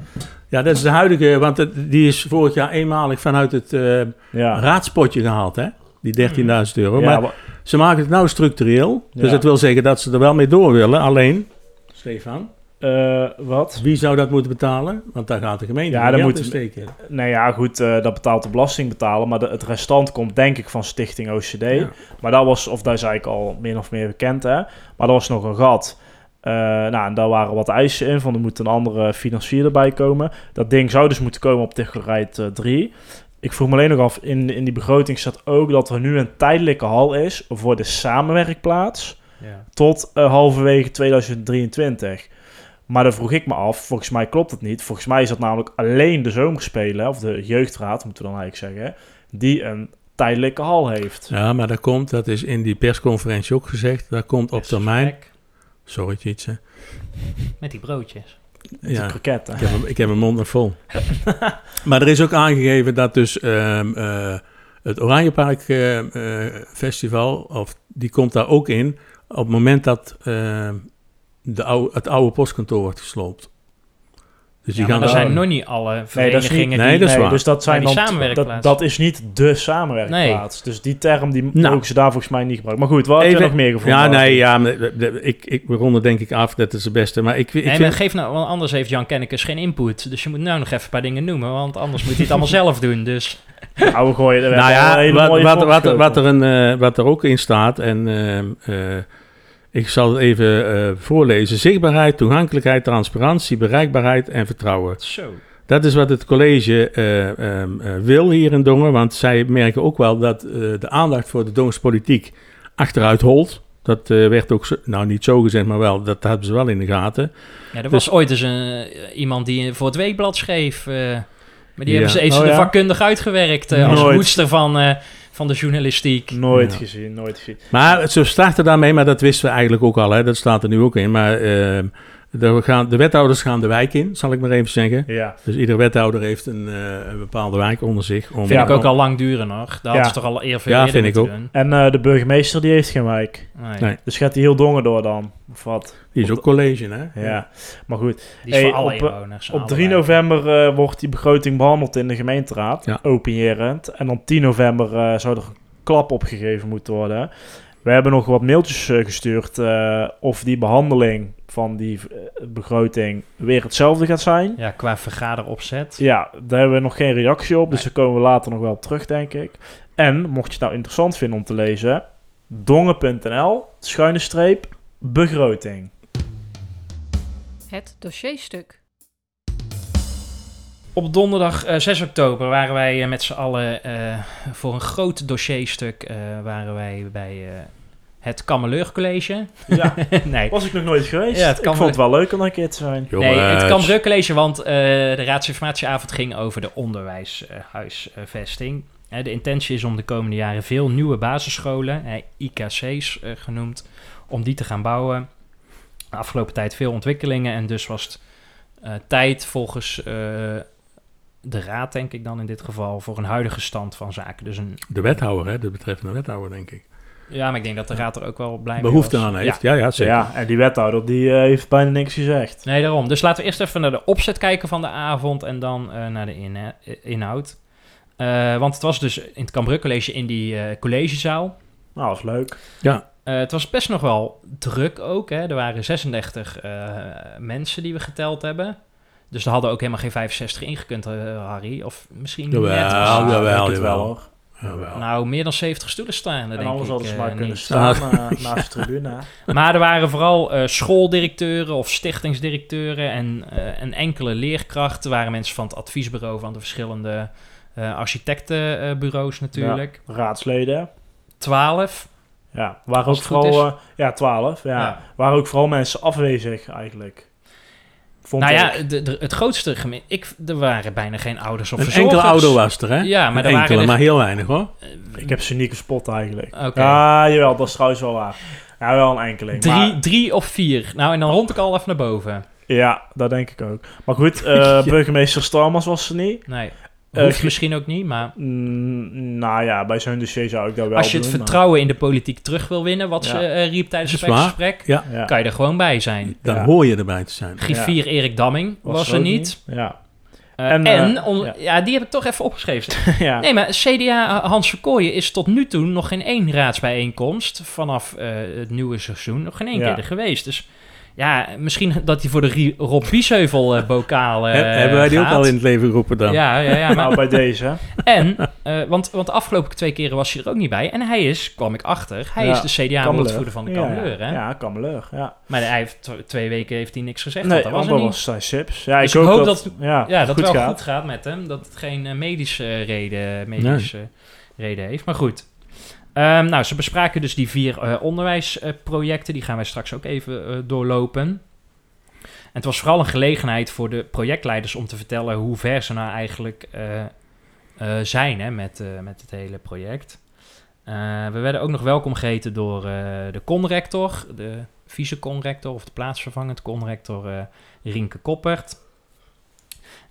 Ja, dat is de huidige, want het- die is vorig jaar eenmalig vanuit het eh, Ja. raadspotje gehaald, hè? Die 13.000 euro. Ja, maar ze maken het nou structureel. Dus Ja. dat wil zeggen dat ze er wel mee door willen. Alleen, Stefan, eh, wat? wie zou dat moeten betalen? Want daar gaat de gemeente Ja, dan geld moet- in steken. Nou ja, goed, eh, dat betaalt de belastingbetaler. Maar de, het restant komt denk ik van Stichting OCD. Ja. Maar dat was, of dat is eigenlijk al min of meer bekend, hè. Maar er was nog een gat. Eh, nou, en daar waren wat eisen in, van er moet een andere financier erbij komen. Dat ding zou dus moeten komen op Tichterrijd eh 3. Ik vroeg me alleen nog af, in, in die begroting staat ook dat er nu een tijdelijke hal is voor de samenwerkplaats Ja. tot halverwege 2023. Maar dan vroeg ik me af, volgens mij klopt het niet. Volgens mij is dat namelijk alleen de zomerspelen, of de jeugdraad moeten we dan eigenlijk zeggen, die een tijdelijke hal heeft. Ja, maar dat komt, dat is in die persconferentie ook gezegd, dat komt op termijn... Sorry, Tjitse. Met die broodjes. Met Ja. die kroketten. Ik heb, hem- ik heb mijn mond nog vol. maar er is ook aangegeven dat dus ehm, eh, het Oranjepark eh, eh, Festival, of die komt daar ook in, op het moment dat ehm, de oude, het oude postkantoor wordt gesloopt. Dus die Ja, maar gaan er daar... zijn nog niet alle Nee, dat is niet- verenigingen nee, die... dat is waar. dus dat zijn dan dat, dat is niet de samenwerkplaats. Dus die term die Nou. mogen ze daar volgens mij niet gebruiken. Maar goed, wat heb je Even- nog meer gevonden? Ja, nee, ja, maar ik, ik, we ronden denk ik af, dat is het beste. Maar ik, ik Nee, maar geef nou, want anders heeft Jan Kennekes geen input. Dus je moet nou nog even een paar dingen noemen, want anders moet hij het allemaal zelf doen. Dus Nou, we gooien er Nou wel een ja, wat, mooie wat, wat, wat, er een, eh, wat er ook in staat, en ehm, eh, ik zal het even eh, voorlezen. Zichtbaarheid, toegankelijkheid, transparantie, bereikbaarheid en vertrouwen. zo. Dat is wat het college eh, ehm, eh, wil hier in Dongen, want zij merken ook wel dat de aandacht voor de Dongense politiek achteruit holt. Dat werd ook, zo- nou niet zo gezegd, maar wel, dat hebben ze wel in de gaten. Ja, er Dus- was ooit eens een, iemand die voor het weekblad schreef. maar die Ja. hebben ze even Oh, ja? vakkundig uitgewerkt als hoedster van, van de journalistiek. Nooit Ja. gezien, nooit gezien. Maar ze starten daarmee, maar dat wisten we eigenlijk ook al, hè, dat staat er nu ook in. Maar ehm, de, gaan, de wethouders gaan de wijk in, zal ik maar even zeggen. Ja, Dus ieder wethouder heeft een, eh, een bepaalde wijk onder zich. Om, Vind Ja, ik ook al lang duren nog. Daar hadden Ja. ze toch al eer veel Ja, eerder vind ik ook. doen. en eh, de burgemeester die heeft geen wijk. Nee. Nee. Dus gaat hij heel dongen door dan, of wat? Die is ook college, hè? Ja, maar goed. Die is Hey, voor alle op, eh, inwoners. Op 3 allebei. november wordt die begroting behandeld in de gemeenteraad, Ja. En op 10 november eh, zou er een klap opgegeven moeten worden. We hebben nog wat mailtjes eh, gestuurd eh, of die behandeling van die eh, begroting weer hetzelfde gaat zijn. Ja, qua vergaderopzet. Ja, daar hebben we nog geen reactie op, dus daar komen we later nog wel op terug, denk ik. En, mocht je het nou interessant vinden om te lezen, dongen.nl, schuine streep, begroting. Het dossierstuk. Op donderdag eh, 6 oktober waren wij eh, met z'n allen eh, voor een groot dossierstuk eh, waren wij bij eh, het Kameleur College. Ja, nee, was ik nog nooit geweest. Ja, het ik kan vond het wel leuk om een keer te zijn. nee, het. Kameleur College, want eh, de raadsinformatieavond ging over de onderwijshuisvesting. Eh, de intentie is om de komende jaren veel nieuwe basisscholen, eh, IKC's eh, genoemd, om die te gaan bouwen. De afgelopen tijd veel ontwikkelingen en dus was het eh, tijd volgens eh, de raad, denk ik dan in dit geval, voor een huidige stand van zaken. Dus een, De wethouder, hè? De betreffende wethouder, denk ik. ja, maar ik denk dat de raad er ook wel blij mee Behoefte was. aan heeft. Ja, ja, zeker. Ja, en die wethouder die eh, heeft bijna niks gezegd. Nee, daarom. Dus laten we eerst even naar de opzet kijken van de avond en dan eh, naar de inhoud. Eh, want het was dus in het College in die eh, collegezaal. Nou, dat is leuk. Ja, Eh, het was best nog wel druk ook. Hè. Er waren 36 eh, mensen die we geteld hebben. Dus er hadden ook helemaal geen 65 ingekund, eh, Harry. Of misschien Jawel, net. Ja, jawel, ik denk het jawel. wel hoor. jawel. Nou, meer dan 70 stoelen staan er, En denk anders ik. hadden ze eh, maar kunnen niet. staan eh, naast de tribune. Maar er waren vooral eh, schooldirecteuren of stichtingsdirecteuren en eh, een enkele leerkracht. Er waren mensen van het adviesbureau van de verschillende eh, architectenbureaus natuurlijk. Raadsleden. Twaalf. Ja, waren ook vooral... eh, ja, twaalf. Ja. Ja. Waren ook vooral mensen afwezig eigenlijk. Vond Nou ik. ja, de, de- het grootste gemeen... Ik, er waren bijna geen ouders of Een verzorgers. enkele ouder was er, hè? Ja, maar Een er waren enkele, er- maar heel weinig, hoor. Ik heb ze niet gespot eigenlijk. Oké. Ja, jawel, dat is trouwens wel waar. Ja, wel een enkeling. Drie, Maar, drie of vier. Nou, en dan rond ik al even naar boven. ja, dat denk ik ook. Maar goed, eh, burgemeester Starmans was er niet. Nee, hoeft ge- misschien ook niet, maar... Mm, nou ja, bij zo'n dossier zou ik dat wel Als je het doen, maar- vertrouwen in de politiek terug wil winnen, wat Ja. ze eh, riep tijdens het Ja, Ja. kan je er gewoon bij zijn. dan Ja. hoor je erbij te zijn. Griffier Erik Damming was, er niet. Ja. Eh, En, en, eh, on- ja. ja. die heb ik toch even opgeschreven. ja. Nee, maar CDA Hans Verkooyen is tot nu toe nog geen één raadsbijeenkomst vanaf eh, het nieuwe seizoen nog geen één Ja. keer er geweest. Dus ja, misschien dat hij voor de Rob Biesheuvel eh, bokaal eh, He- hebben wij die ook al in het leven geroepen dan? Ja, ja, ja. Maar, Nou, bij deze. en, eh, want, want de afgelopen twee keren was hij er ook niet bij. En hij is, kwam ik achter, hij Ja, is de CDA-woordvoerder van de Kameleur. Ja, hè? ja Kameleur, ja. Maar hij heeft tw- twee weken heeft hij niks gezegd. Nee, dat was er was zijn Sips. Ja, Dus ik, ik hoop, hoop dat, dat- ja, Ja, dat goed het wel gaat. goed gaat met hem. Dat het geen medische reden, medische reden heeft. Maar goed. Ehm, nou, ze bespraken dus die vier eh, onderwijsprojecten. die gaan wij straks ook even eh, doorlopen. En het was vooral een gelegenheid voor de projectleiders om te vertellen hoe ver ze nou eigenlijk eh, zijn hè, met, met het hele project. We werden ook nog welkom geheten door de conrector, de vice-conrector of de plaatsvervangend conrector eh Rienke Koppert.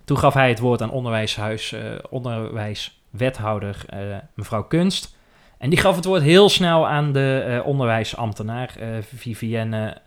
Toen gaf hij het woord aan onderwijshuis, onderwijswethouder mevrouw Kunst. En die gaf het woord heel snel aan de eh, onderwijsambtenaar eh, Vivienne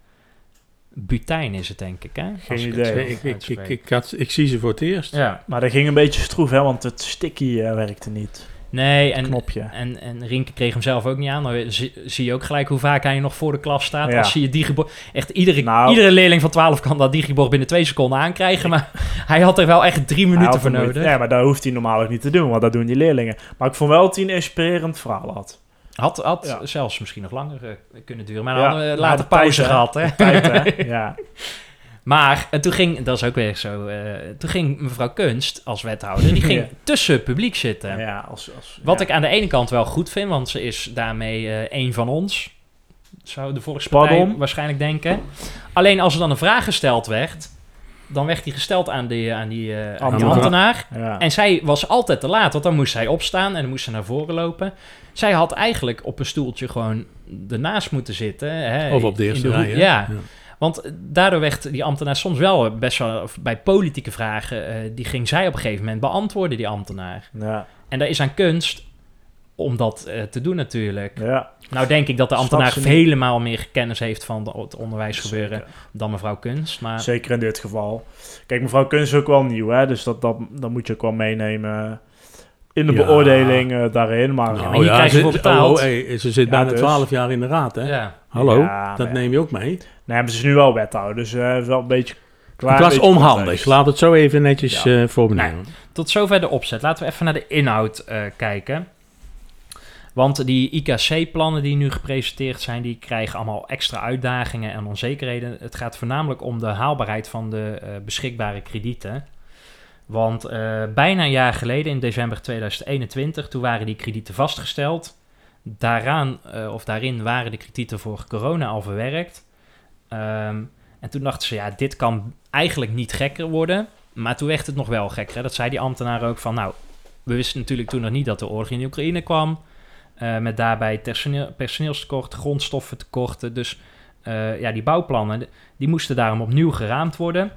Butijn is het denk ik, hè? Geen idee. Ik, ik, ik, uitspreek. ik, had, ik zie ze voor het eerst. ja. Maar dat ging een beetje stroef, hè, want het sticky eh, werkte niet. Nee, en, Knopje. en, en Rinke kreeg hem zelf ook niet aan. Dan zie, zie je ook gelijk hoe vaak hij nog voor de klas staat. Ja. Als je je digibord... Echt iedere, Nou. iedere leerling van 12 kan dat digibord binnen twee seconden aankrijgen. Maar hij had er wel echt drie minuten voor nodig. Ja, maar dat hoeft hij normaal ook niet te doen, want dat doen die leerlingen. Maar ik vond wel dat hij een inspirerend verhaal had. Had, had Ja. zelfs misschien nog langer eh, kunnen duren. Maar dan hadden we later tijd, pauze gehad. Hè? Tijd, hè? Ja. Maar en toen ging, dat is ook weer zo, eh, toen ging mevrouw Kunst als wethouder, die ging Ja. tussen het publiek zitten. ja als, als, Wat ja. ik aan de ene kant wel goed vind, want ze is daarmee eh een van ons. zou de volkspartij Pardon? waarschijnlijk denken. Alleen als er dan een vraag gesteld werd, dan werd die gesteld aan die, aan die, eh, aan die Ambtenaar. ambtenaar. Ja. En zij was altijd te laat, want dan moest zij opstaan en dan moest ze naar voren lopen. Zij had eigenlijk op een stoeltje gewoon ernaast moeten zitten. Hè, Of op de eerste rij. Ja, want daardoor werd die ambtenaar soms wel best wel... bij politieke vragen, eh, die ging zij op een gegeven moment beantwoorden, die ambtenaar. Ja. En daar is aan kunst om dat eh, te doen natuurlijk. ja. Nou denk ik dat de ambtenaar helemaal meer kennis heeft van het onderwijsgebeuren Zeker. dan mevrouw Kunst. Maar Zeker in dit geval. Kijk, mevrouw Kunst is ook wel nieuw, hè? Dus dat, dat, dat moet je ook wel meenemen in de Ja. beoordeling eh, daarin. Maar, maar hier krijg je ze, voor betaald. oh, hey, ze zit Ja, bijna dus. 12 jaar in de raad, hè? ja, Hallo, Ja, dat neem je ook mee. Nee, maar ze is nu wel wethouder, dus eh wel een beetje klaar. het was onhandig. context. Laat het zo even netjes Ja. eh voor me nemen. tot zover de opzet. Laten we even naar de inhoud eh, kijken. Want die IKC-plannen die nu gepresenteerd zijn, die krijgen allemaal extra uitdagingen en onzekerheden. Het gaat voornamelijk om de haalbaarheid van de eh, beschikbare kredieten. Want eh, bijna een jaar geleden, in december 2021, toen waren die kredieten vastgesteld. Daaraan, eh, of daarin waren de kredieten voor corona al verwerkt. Ehm, en toen dachten ze, ja, dit kan eigenlijk niet gekker worden. Maar toen werd het nog wel gekker. Dat zei die ambtenaar ook van, nou, we wisten natuurlijk toen nog niet dat de oorlog in Oekraïne kwam. Eh, met daarbij personeel, personeelstekort, grondstoffentekorten. Dus ja, die bouwplannen, die moesten daarom opnieuw geraamd worden.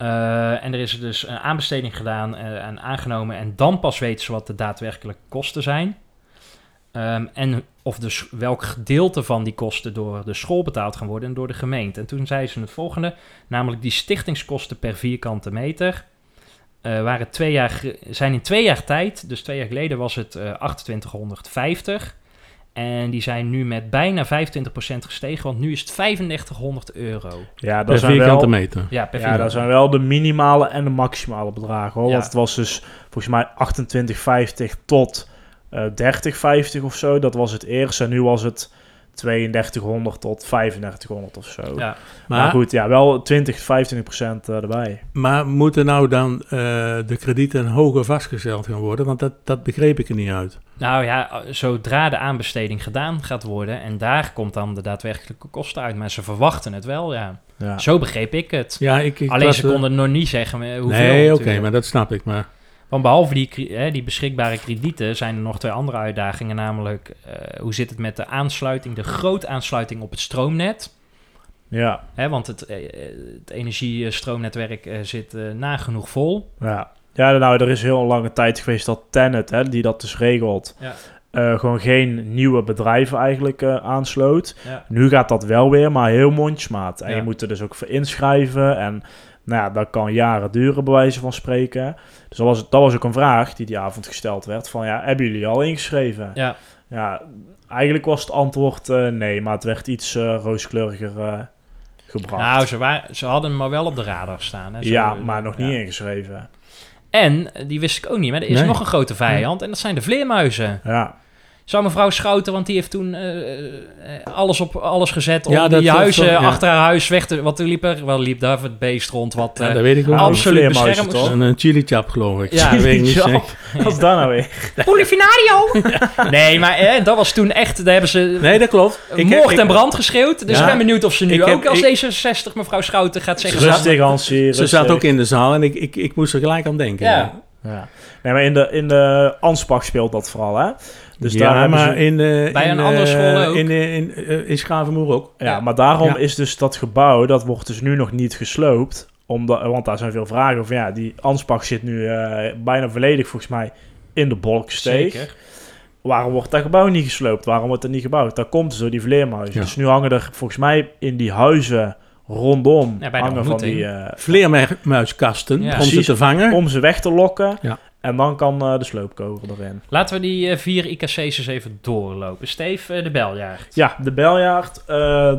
Eh, en er is dus een aanbesteding gedaan eh, en aangenomen. En dan pas weten ze wat de daadwerkelijke kosten zijn. Ehm, en of dus welk gedeelte van die kosten door de school betaald gaan worden en door de gemeente. En toen zei ze het volgende, namelijk die stichtingskosten per vierkante meter. eh, waren twee jaar, zijn in twee jaar tijd, dus twee jaar geleden was het eh 2850. En die zijn nu met bijna 25% gestegen, want nu is het 3500 euro. Ja, dat Per zijn vierkante wel... meter. Ja, per Ja, dat zijn wel de minimale en de maximale bedragen hoor. Ja. Want het was dus volgens mij 28,50 tot eh 30,50 of zo. Dat was het eerst. En nu was het 3200 tot 3500 of zo. Ja. Maar, Maar, goed, ja, wel 20, 25 procent eh, erbij. maar moeten nou dan eh, de kredieten hoger vastgesteld gaan worden? Want dat, dat begreep ik er niet uit. Nou ja, zodra de aanbesteding gedaan gaat worden en daar komt dan de daadwerkelijke kosten uit. Maar ze verwachten het wel, ja. Ja. Zo begreep ik het. Ja, ik, ik Alleen ze konden nog niet zeggen eh, hoeveel. Nee, oké, maar dat snap ik. Maar Want behalve die, hè, die beschikbare kredieten zijn er nog twee andere uitdagingen. Namelijk, eh, hoe zit het met de aansluiting, de grootaansluiting op het stroomnet? Ja, Hè, want het, eh, het energiestroomnetwerk eh, zit nagenoeg vol. ja. Ja, nou, er is heel lange tijd geweest dat Tenet, hè, die dat dus regelt, Ja. gewoon geen nieuwe bedrijven eigenlijk aansloot. Ja. Nu gaat dat wel weer, maar heel mondjesmaat. En Ja. je moet er dus ook voor inschrijven. En nou ja, dat kan jaren duren, bij wijze van spreken. Dus dat was, dat was ook een vraag die die avond gesteld werd. Van ja, hebben jullie al ingeschreven? Ja. Ja, eigenlijk was het antwoord eh, nee, maar het werd iets eh, rooskleuriger eh, gebracht. Nou, ze, waren, ze hadden hem maar wel op de radar staan. Hè. Zo- ja, maar nog niet ingeschreven. En, die wist ik ook niet, maar er is Nee. nog een grote vijand. En dat zijn de vleermuizen. Ja, Zou mevrouw Schouten, want die heeft toen eh, eh, alles op alles gezet om Ja, die dat- huizen ja. achter haar huis weg te... Wat er liep er? Wel liep daar het beest rond wat ja, eh, dat weet ik ook. niet. absoluut beschermd toch? Een, een chili chap, geloof ik. Ja, dat weet ik niet zeker. wat is dat nou weer? Polifinario! nee, maar eh, dat was toen echt... Daar hebben ze Nee, dat klopt. Ik heb- moord ik- en brand geschreeuwd. Dus Ja. ik ben benieuwd of ze nu heb- ook als ik- D66 mevrouw Schouten gaat zeggen... Rustig, Hansie. Ze zat ook in de zaal en ik, ik, ik moest er gelijk aan denken. Ja. Ja. Nee, maar in de, in de Ansbach speelt dat vooral, hè? Dus ja, daar hebben maar ze- in, de Bij in, een andere eh, school ook. In, eh, in, eh, in Schavenmoer ook. Ja, Ja. maar daarom Ja. is dus dat gebouw, dat wordt dus nu nog niet gesloopt. Omdat, want daar zijn veel vragen over. Ja, die Ansbach zit nu eh, bijna volledig volgens mij in de Bolksteeg. Zeker. Waarom wordt dat gebouw niet gesloopt? Waarom wordt het niet gebouwd? Dat komt dus door die vleermuizen. Ja. Dus nu hangen er volgens mij in die huizen rondom Ja, bij de hangen van die... eh, Vleermuiskasten Ja. om ze te vangen. om ze weg te lokken. En dan kan eh, de sloopkogel erin. Laten we die eh, vier IKC's eens even doorlopen. Steve, eh, de beljaard. Ja, de Beljaard.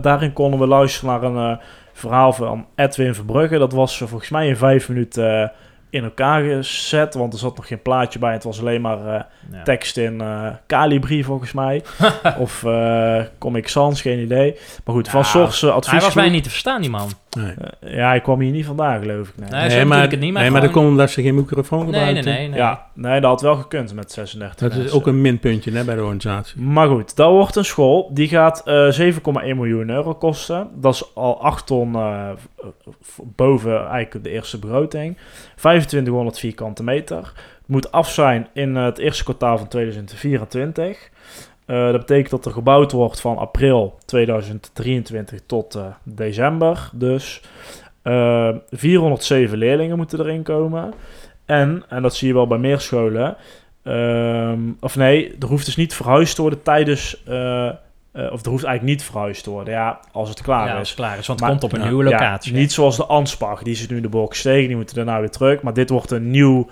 daarin konden we luisteren naar een verhaal van Edwin Verbrugge. Dat was volgens mij in vijf minuten in elkaar gezet. Want er zat nog geen plaatje bij. Het was alleen maar Ja. tekst in Calibri volgens mij. of Comic Sans, geen idee. Maar goed, van Nou, Source Hij advies. was mij niet te verstaan, die man. Nee. Eh, ja, ik kwam hier niet vandaan, geloof ik. Nee, Nee, zo bedoel ik het niet, maar nee, maar dat komt omdat ze geen microfoon Nee, gebruiken. nee, nee. nee. Ja, nee, dat had wel gekund met 36 Dat is ook een minpuntje hè, bij de organisatie. Maar goed, dat wordt een school. Die gaat eh 7,1 miljoen euro kosten. Dat is al 8 ton eh, boven eigenlijk de eerste begroting. 2500 vierkante meter. Moet af zijn in eh, het eerste kwartaal van 2024. Eh, dat betekent dat er gebouwd wordt van april 2023 tot eh, december. Dus eh 407 leerlingen moeten erin komen. En, en dat zie je wel bij meer scholen, Ehm, of nee, er hoeft dus niet verhuisd te worden tijdens. eh, eh, of er hoeft eigenlijk niet verhuisd te worden. Ja, als het klaar Ja, is. als het klaar is, want het Maar- komt op een nieuwe Ja, locatie. niet zoals de Anspach, die zit nu in de box tegen, die moeten daarna weer terug. Maar dit wordt een nieuw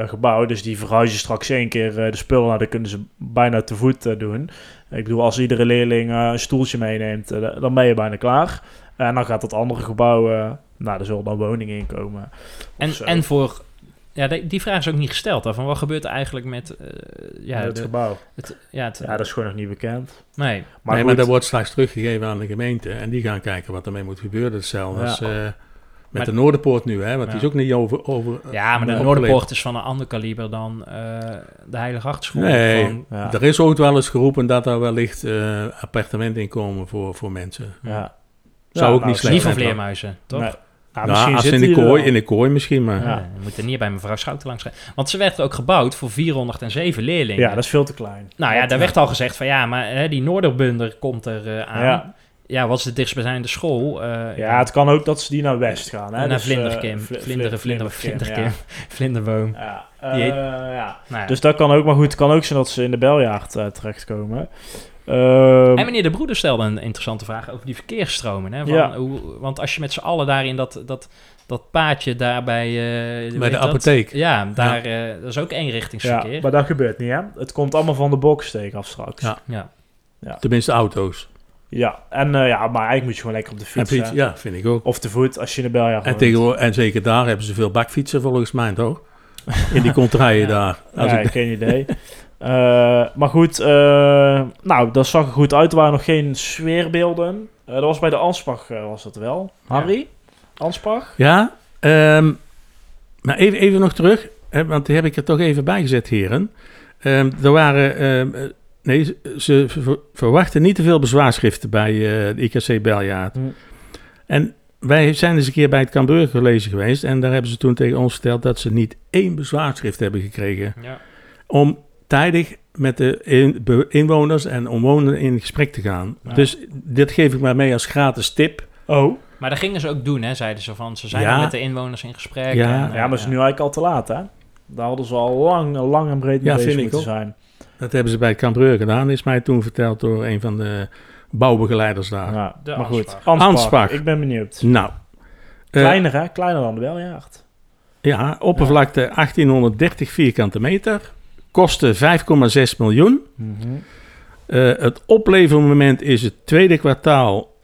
eh, gebouw, dus die verhuizen straks één keer eh, de spullen. Nou, dat kunnen ze bijna te voet eh, doen. Ik bedoel, als iedere leerling eh, een stoeltje meeneemt, dan ben je bijna klaar. En dan gaat dat andere gebouw, eh, nou, er zullen dan woningen in komen. En, zo. en voor... Ja, die, vraag is ook niet gesteld. Hè, van wat gebeurt er eigenlijk met... eh, ja, het de- gebouw. het, ja, het, Ja, dat is gewoon nog niet bekend. nee. Maar, Maar, nee, goed, maar dat wordt straks teruggegeven aan de gemeente. En die gaan kijken wat ermee moet gebeuren. Hetzelfde Ja. als eh, met Maar- de Noorderpoort nu. Hè, want die is ook niet over... over Ja, maar de opgeleverd. Noorderpoort is van een ander kaliber dan eh, de Heilige Achterschool. Nee, Van- ja. er is ooit wel eens geroepen dat er wellicht eh appartementen inkomen voor, voor mensen. ja. Zou Ja, ook nou, niet slecht niet van zijn. vleermuizen, toch? Nee. Nou, Nou, misschien als in de, die kooi, in de kooi misschien, maar... Ja. Je moet er niet bij mevrouw Schouten langs gaan. Want ze werd ook gebouwd voor 407 leerlingen. Ja, dat is veel te klein. Nou ja, Dat- daar werd al gezegd van ja, maar hè, die Noorderbunder komt er eh, aan. Ja. Wat is de dichtstbijzijnde school? Eh, Ja, het kan ook dat ze die naar West gaan. Hè? naar Dus, Vlinderkim. eh, vli- Vlinderen, vlinder, Vlinderkim, vlinderkim. Vlinderboom. Ja. Die Eh, heet- ja. Nou ja. Dus dat kan ook, maar goed, het kan ook zijn dat ze in de beljaard terechtkomen. Ehm, En meneer De Broeder stelde een interessante vraag over die verkeersstromen. Hè? Van Ja. hoe, want als je met z'n allen daar in dat, dat, dat paadje daar bij... eh, de dat? apotheek. Ja, daar, dat is ook eenrichtingsverkeer. ja, maar dat gebeurt niet, hè? Het komt allemaal van de boksteek af straks. Ja. Ja. Tenminste auto's. Ja, en eh, ja, maar eigenlijk moet je gewoon lekker op de En fiets. ja, vind ik ook. Of te voet als je in de beljaard En, woont. tegenwoordig, en zeker daar hebben ze veel bakfietsen volgens mij, toch? In die contraien Ja. daar. Als ja, ik, geen idee. Eh, maar goed, eh, nou, dat zag er goed uit. Er waren nog geen sfeerbeelden. Eh, dat was bij de Anspach, was dat wel. Harry? Anspach? ja, ehm, maar even, even nog terug, hè, want die heb ik er toch even bij gezet, heren. Ehm, er waren, ehm, eh, nee, ze- ze ver- verwachten niet te veel bezwaarschriften bij eh, de IKC Beljaard. Hm. En wij zijn eens een keer bij het Cambuur College geweest en daar hebben ze toen tegen ons verteld dat ze niet één bezwaarschrift hebben gekregen Ja. om tijdig met de inwoners en omwonenden in gesprek te gaan. Ja. Dus dit geef ik maar mee als gratis tip. Oh. Maar dat gingen ze ook doen, hè, zeiden ze van. Ze zijn Ja. met de inwoners in gesprek. Ja. en, eh, Ja, maar het is nu eigenlijk al te laat, hè? Daar hadden ze al lang, lang en breed mee Ja, bezig vind ik moeten ook. Dat hebben ze bij het Cambreur gedaan, is mij toen verteld door een van de bouwbegeleiders daar. Ja, De maar goed. Anspach. Ik ben benieuwd. Nou, eh, Kleiner, hè? Kleiner dan de Beljaard. ja, oppervlakte 1830 vierkante meter, kostte 5,6 miljoen. Eh, het oplevermoment is het tweede kwartaal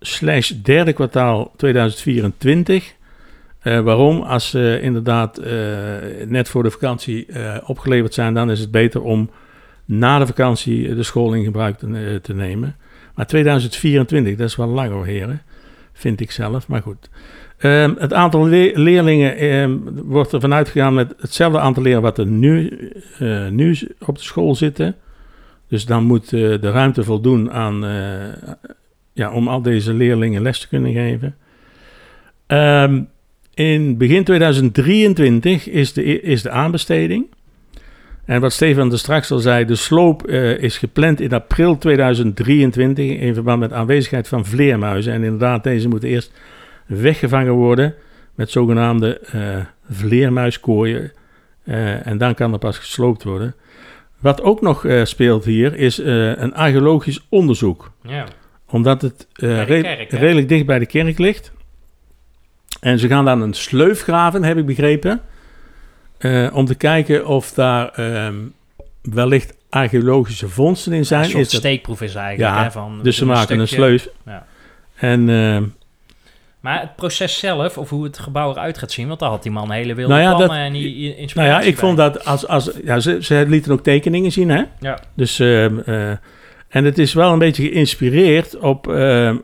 slash derde kwartaal 2024. Eh, waarom? Als ze inderdaad eh, net voor de vakantie eh, opgeleverd zijn, dan is het beter om na de vakantie de school in gebruik te, nemen. Maar 2024, dat is wel lang heren. Vind ik zelf, maar goed. Ehm, het aantal le- leerlingen ehm, wordt er vanuit gegaan met hetzelfde aantal leerlingen wat er nu, nu op de school zitten. Dus dan moet de ruimte voldoen aan, ja, om al deze leerlingen les te kunnen geven. Ehm, in begin 2023 is de, is de aanbesteding. En wat Stefan er straks al zei, de sloop eh, is gepland in april 2023 in verband met aanwezigheid van vleermuizen. En inderdaad, deze moeten eerst weggevangen worden met zogenaamde eh vleermuiskooien. Eh, en dan kan er pas gesloopt worden. Wat ook nog speelt hier is een archeologisch onderzoek. Ja. Omdat het kerk, redelijk dicht bij de kerk ligt. En ze gaan dan een sleuf graven, heb ik begrepen. eh, om te kijken of daar ehm, wellicht archeologische vondsten in zijn. een soort Is dat- steekproef is eigenlijk. Ja, hè, van, dus ze maken een stukje. sleuf. Ja. En ehm, Maar het proces zelf, of hoe het gebouw eruit gaat zien, want daar had die man hele wilde Nou ja, plannen dat- en die inspiratie Nou ja, ik bij. vond dat als... als ja, ze, ze lieten ook tekeningen zien, hè? Ja. Dus... ehm, eh, En het is wel een beetje geïnspireerd op,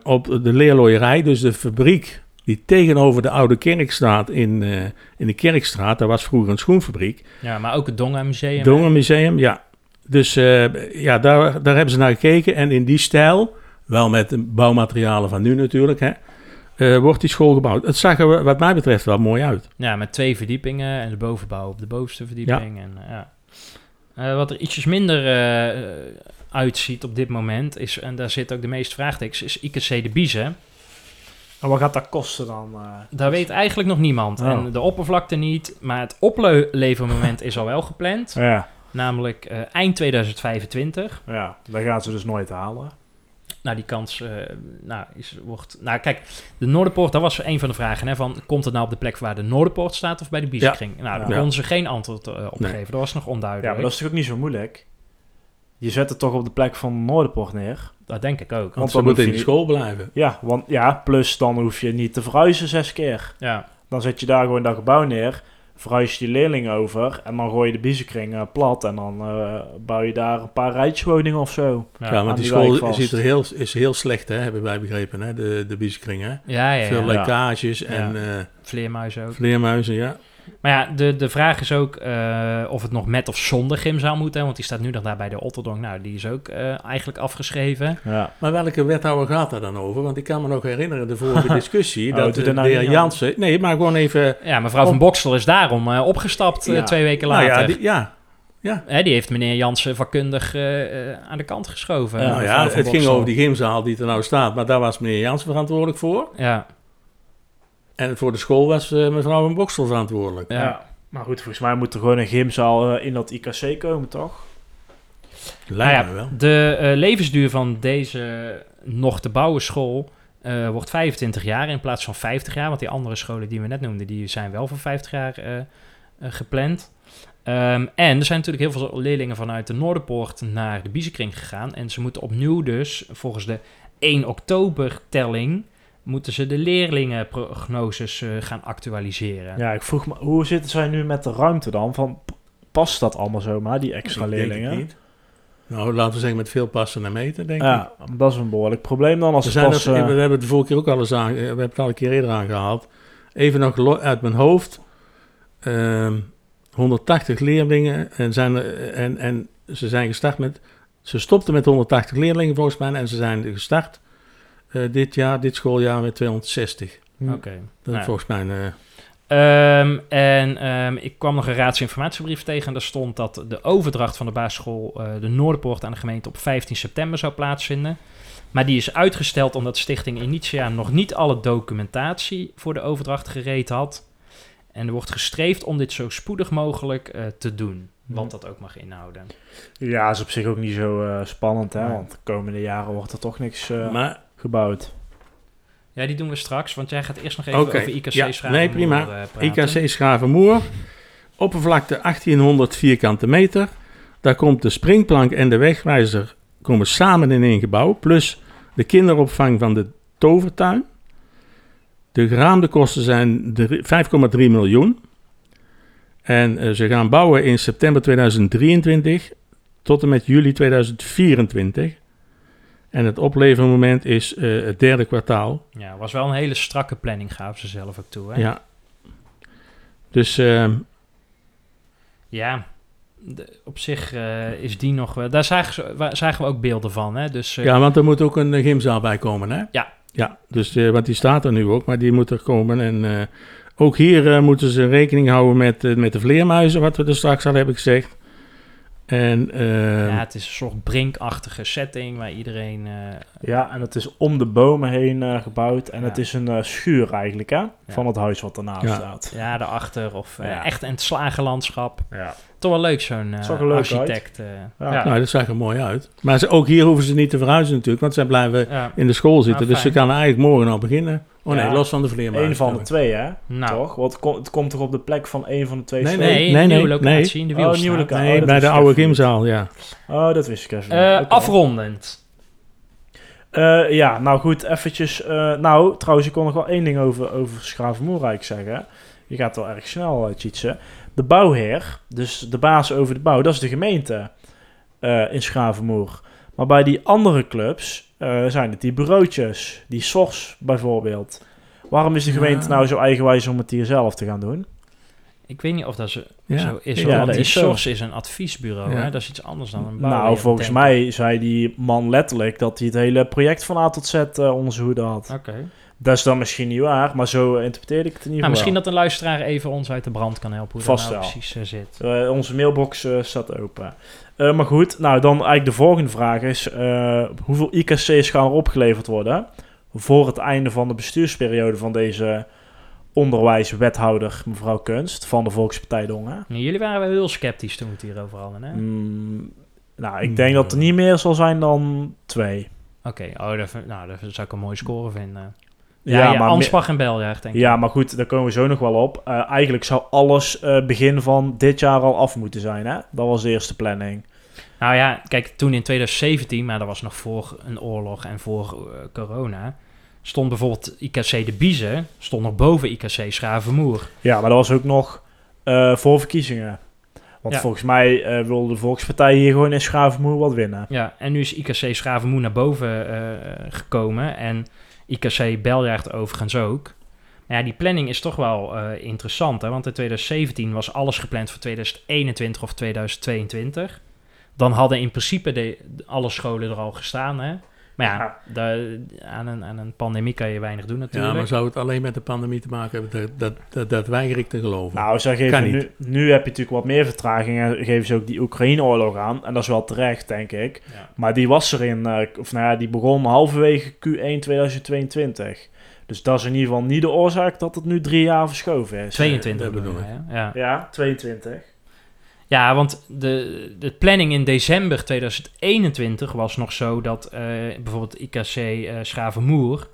op de leerlooierij. Dus de fabriek die tegenover de Oude Kerk staat in, eh, in de Kerkstraat. Daar was vroeger een schoenfabriek. Ja, maar ook het Donga Museum. Museum, ja. Dus eh, ja, daar, daar hebben ze naar gekeken. En in die stijl, wel met de bouwmaterialen van nu natuurlijk, hè, eh, wordt die school gebouwd. Het zag er wat mij betreft wel mooi uit. Ja, met twee verdiepingen en de bovenbouw op de bovenste verdieping. En, ja. Wat er ietsjes minder uitziet op dit moment, is, en daar zit ook de meeste vraagtekens, is IKC de Biezen. En wat gaat dat kosten dan? eh? Daar weet eigenlijk nog niemand. Oh. En de oppervlakte niet, maar het oplevermoment is al wel gepland. ja, Namelijk eh, eind 2025. ja, dat gaan ze dus nooit halen. Nou, die kans eh, nou, is, wordt... Nou, kijk, de Noorderpoort, dat was een van de vragen. Hè, van, komt het nou op de plek waar de Noorderpoort staat of bij de Biezenkring? Nou, daar Ja. konden ze geen antwoord op Nee. geven. Dat was nog Ja, onduidelijk. maar dat is toch ook niet zo moeilijk? Je zet het toch op de plek van Noorderpoort neer? Dat denk ik ook. Want Want dan in je de school blijven. Ja, want ja, plus dan hoef je niet te verhuizen zes keer. Ja, Dan zet je daar gewoon dat gebouw neer, verhuis je die leerlingen over en dan gooi je de biezenkring eh, plat en dan eh, bouw je daar een paar rijtjeswoningen of zo. ja. Want die school ziet er heel, is heel slecht, hè, hebben wij begrepen, hè, de, de Bieskring. Hè? ja, ja, Veel Ja. lekkages en eh Vleermuizen ook. vleermuizen, ja. Maar ja, de, de vraag is ook eh, of het nog met of zonder gymzaal moet. Hè, want die staat nu nog daar bij de Otterdonk. Nou, die is ook eh, eigenlijk afgeschreven. Ja. Maar welke wethouder gaat daar dan over? Want ik kan me nog herinneren, de vorige discussie, Oh, dat de, nou de niet heer. Jansen... Nee, maar gewoon even... Ja, mevrouw van Boksel is daarom eh, opgestapt Ja. twee weken Nou later. ja, die, ja, Hè, die heeft meneer Jansen vakkundig aan de kant geschoven. Ja, nou ja het ging over die gymzaal die er nou staat, maar daar was meneer Jansen verantwoordelijk voor. ja, En voor de school was eh, mevrouw van Boksel verantwoordelijk. ja. Ja. Maar goed, volgens mij moet er gewoon een gymzaal eh, in dat IKC komen, toch? Nou Lijkt ja, me wel. de eh, levensduur van deze nog te bouwen school eh, wordt 25 jaar in plaats van 50 jaar. Want die andere scholen die we net noemden, die zijn wel voor 50 jaar gepland. Ehm, en er zijn natuurlijk heel veel leerlingen vanuit de Noorderpoort naar de Biezenkring gegaan. En ze moeten opnieuw dus, volgens de 1 oktober telling, moeten ze de leerlingenprognoses eh, gaan actualiseren. Ja, ik vroeg me, hoe zitten zij nu met de ruimte dan? Van, past dat allemaal zomaar, die extra Ik denk het leerlingen? niet. Nou, laten we zeggen met veel passen en meten, denk ik. Ja, dat is een behoorlijk probleem dan als We, ze zijn eh, we hebben het de vorige keer ook al eens aan, we hebben het al een keer eerder aangehaald. Even nog uit mijn hoofd. Ehm 180 leerlingen en, zijn er, en, en ze zijn gestart met... Ze stopten met 180 leerlingen volgens mij en ze zijn gestart eh, dit jaar, dit schooljaar met 260. hm. Oké. Dat Nou, volgens mij... een, eh, Ehm, en ehm, ik kwam nog een raadsinformatiebrief tegen. En daar stond dat de overdracht van de basisschool eh, de Noorderpoort aan de gemeente op 15 september zou plaatsvinden. Maar die is uitgesteld omdat Stichting Initia nog niet alle documentatie voor de overdracht gereed had. En er wordt gestreefd om dit zo spoedig mogelijk eh, te doen. Wat dat ook mag inhouden. Ja, is op zich ook niet zo eh, spannend, hè? Nee. Want de komende jaren wordt er toch niks eh, maar gebouwd. Ja, die doen we straks, want jij gaat eerst nog even over IKC ja, Schravenmoer, nee, prima. eh, praten. IKC Schavenmoer, oppervlakte 1800 vierkante meter. Daar komt de springplank en de wegwijzer komen samen in één gebouw, plus de kinderopvang van de tovertuin. De geraamde kosten zijn drie- 5,3 miljoen. En eh, ze gaan bouwen in september 2023 tot en met juli 2024. En het oplevermoment is eh, het derde kwartaal. Ja, was wel een hele strakke planning, gaven ze zelf ook toe. Hè? Ja. Dus ehm, Ja, de- op zich eh, is die nog... wel- daar zagen, ze, wa- zagen we ook beelden van, hè? Dus eh, ja, want er moet ook een gymzaal bij komen, hè? Ja. Ja, dus, want die staat er nu ook, maar die moet er komen. En ook hier moeten ze rekening houden met, met de vleermuizen, wat we er straks al hebben gezegd. En ehm, ja, het is een soort brinkachtige setting waar iedereen... eh, Ja, en het is om de bomen heen eh, gebouwd. En Ja. het is een eh, schuur eigenlijk, hè? Van het huis wat ernaast Ja. staat. ja, daarachter of eh, Ja. echt in het slagenlandschap. Ja. Toch wel leuk, zo'n leuk architect. eh, Ja. ja. nou, dat zag er mooi uit. Maar ze, ook hier hoeven ze niet te verhuizen natuurlijk, want zij blijven Ja. in de school zitten. Ah, dus ze kan eigenlijk morgen al beginnen. Oh nee, Ja. los van de vleermuizen. Eén van de twee, hè? Nou, Toch? Want het, komt- het komt toch op de plek van één van de twee Nee, scholen? nee, nee, nieuwe nee, locatie in de Oh, nieuwe locatie. Nee, Oh, bij de oude gymzaal, ja. Oh, dat wist ik even Eh, niet. Oké. Afrondend. Eh, ja, nou goed, eventjes... eh, nou, trouwens, ik kon nog wel één ding over, over Schravenmoer eigenlijk zeggen. Je gaat wel erg snel, uh, Tjitse. De bouwheer, dus de baas over de bouw, dat is de gemeente eh, in Schravenmoer. Maar bij die andere clubs eh, zijn het die bureautjes, die SORS bijvoorbeeld. Waarom is de gemeente Ja. nou zo eigenwijs om het hier zelf te gaan doen? Ik weet niet of dat zo, Ja. zo is. Ja, want die is is een adviesbureau. Ja. Hè? Dat is iets anders dan een bouw. Nou, volgens mij zei die man letterlijk dat hij het hele project van A tot Z eh, onder zijn hoede had. Oké. Dat is dan misschien niet waar, maar zo interpreteerde ik het in ieder Nou, geval. misschien dat een luisteraar even ons uit de brand kan helpen hoe Vast dat nou wel. precies eh, zit. Eh, onze mailbox eh, staat open. Eh, maar goed, nou dan eigenlijk de volgende vraag is... eh, hoeveel IKC's gaan er opgeleverd worden... voor het einde van de bestuursperiode van deze onderwijswethouder mevrouw Kunst... van de Volkspartij Dongen? Nou, jullie waren wel heel sceptisch toen we het hierover hadden, hè? Mm, nou, ik denk dat er niet meer zal zijn dan twee. Oké, oh, dat, nou, dat zou ik een mooie score vinden. Ja, ja, Ansbach en Beljaar, denk ik. ja, maar goed, daar komen we zo nog wel op. Eh, eigenlijk zou alles eh, begin van dit jaar al af moeten zijn, hè? Dat was de eerste planning. Nou ja, kijk, toen in 2017, maar dat was nog voor een oorlog en voor eh, corona, stond bijvoorbeeld IKC de Biezen, stond nog boven IKC Schravenmoer. Ja, maar dat was ook nog voor verkiezingen. Want Ja. volgens mij wilde de Volkspartij hier gewoon in Schavenmoer wat winnen. Ja, en nu is IKC Schravenmoer naar boven gekomen en IKC Beljaard overigens ook. Maar ja, die planning is toch wel eh, interessant, hè? want in 2017 was alles gepland voor 2021 of 2022. Dan hadden in principe de, alle scholen er al gestaan, hè? Maar ja, Ja. daar- aan, een, aan een pandemie kan je weinig doen Ja, natuurlijk. maar zou het alleen met de pandemie te maken hebben? Dat, dat, dat, dat weiger ik te geloven. Nou, geven niet. nu, nu heb je natuurlijk wat meer vertraging en geven ze ook die Oekraïne-oorlog aan. En dat is wel terecht, denk ik. Ja. Maar die was er in, eh, of nou ja, die begon halverwege Q1 2022. Dus dat is in ieder geval niet de oorzaak dat het nu drie jaar verschoven is. 22 dat bedoel hè? Ja. Ja, 22. Ja, want de, de planning in december 2021 was nog zo dat eh, bijvoorbeeld IKC eh Schavenmoer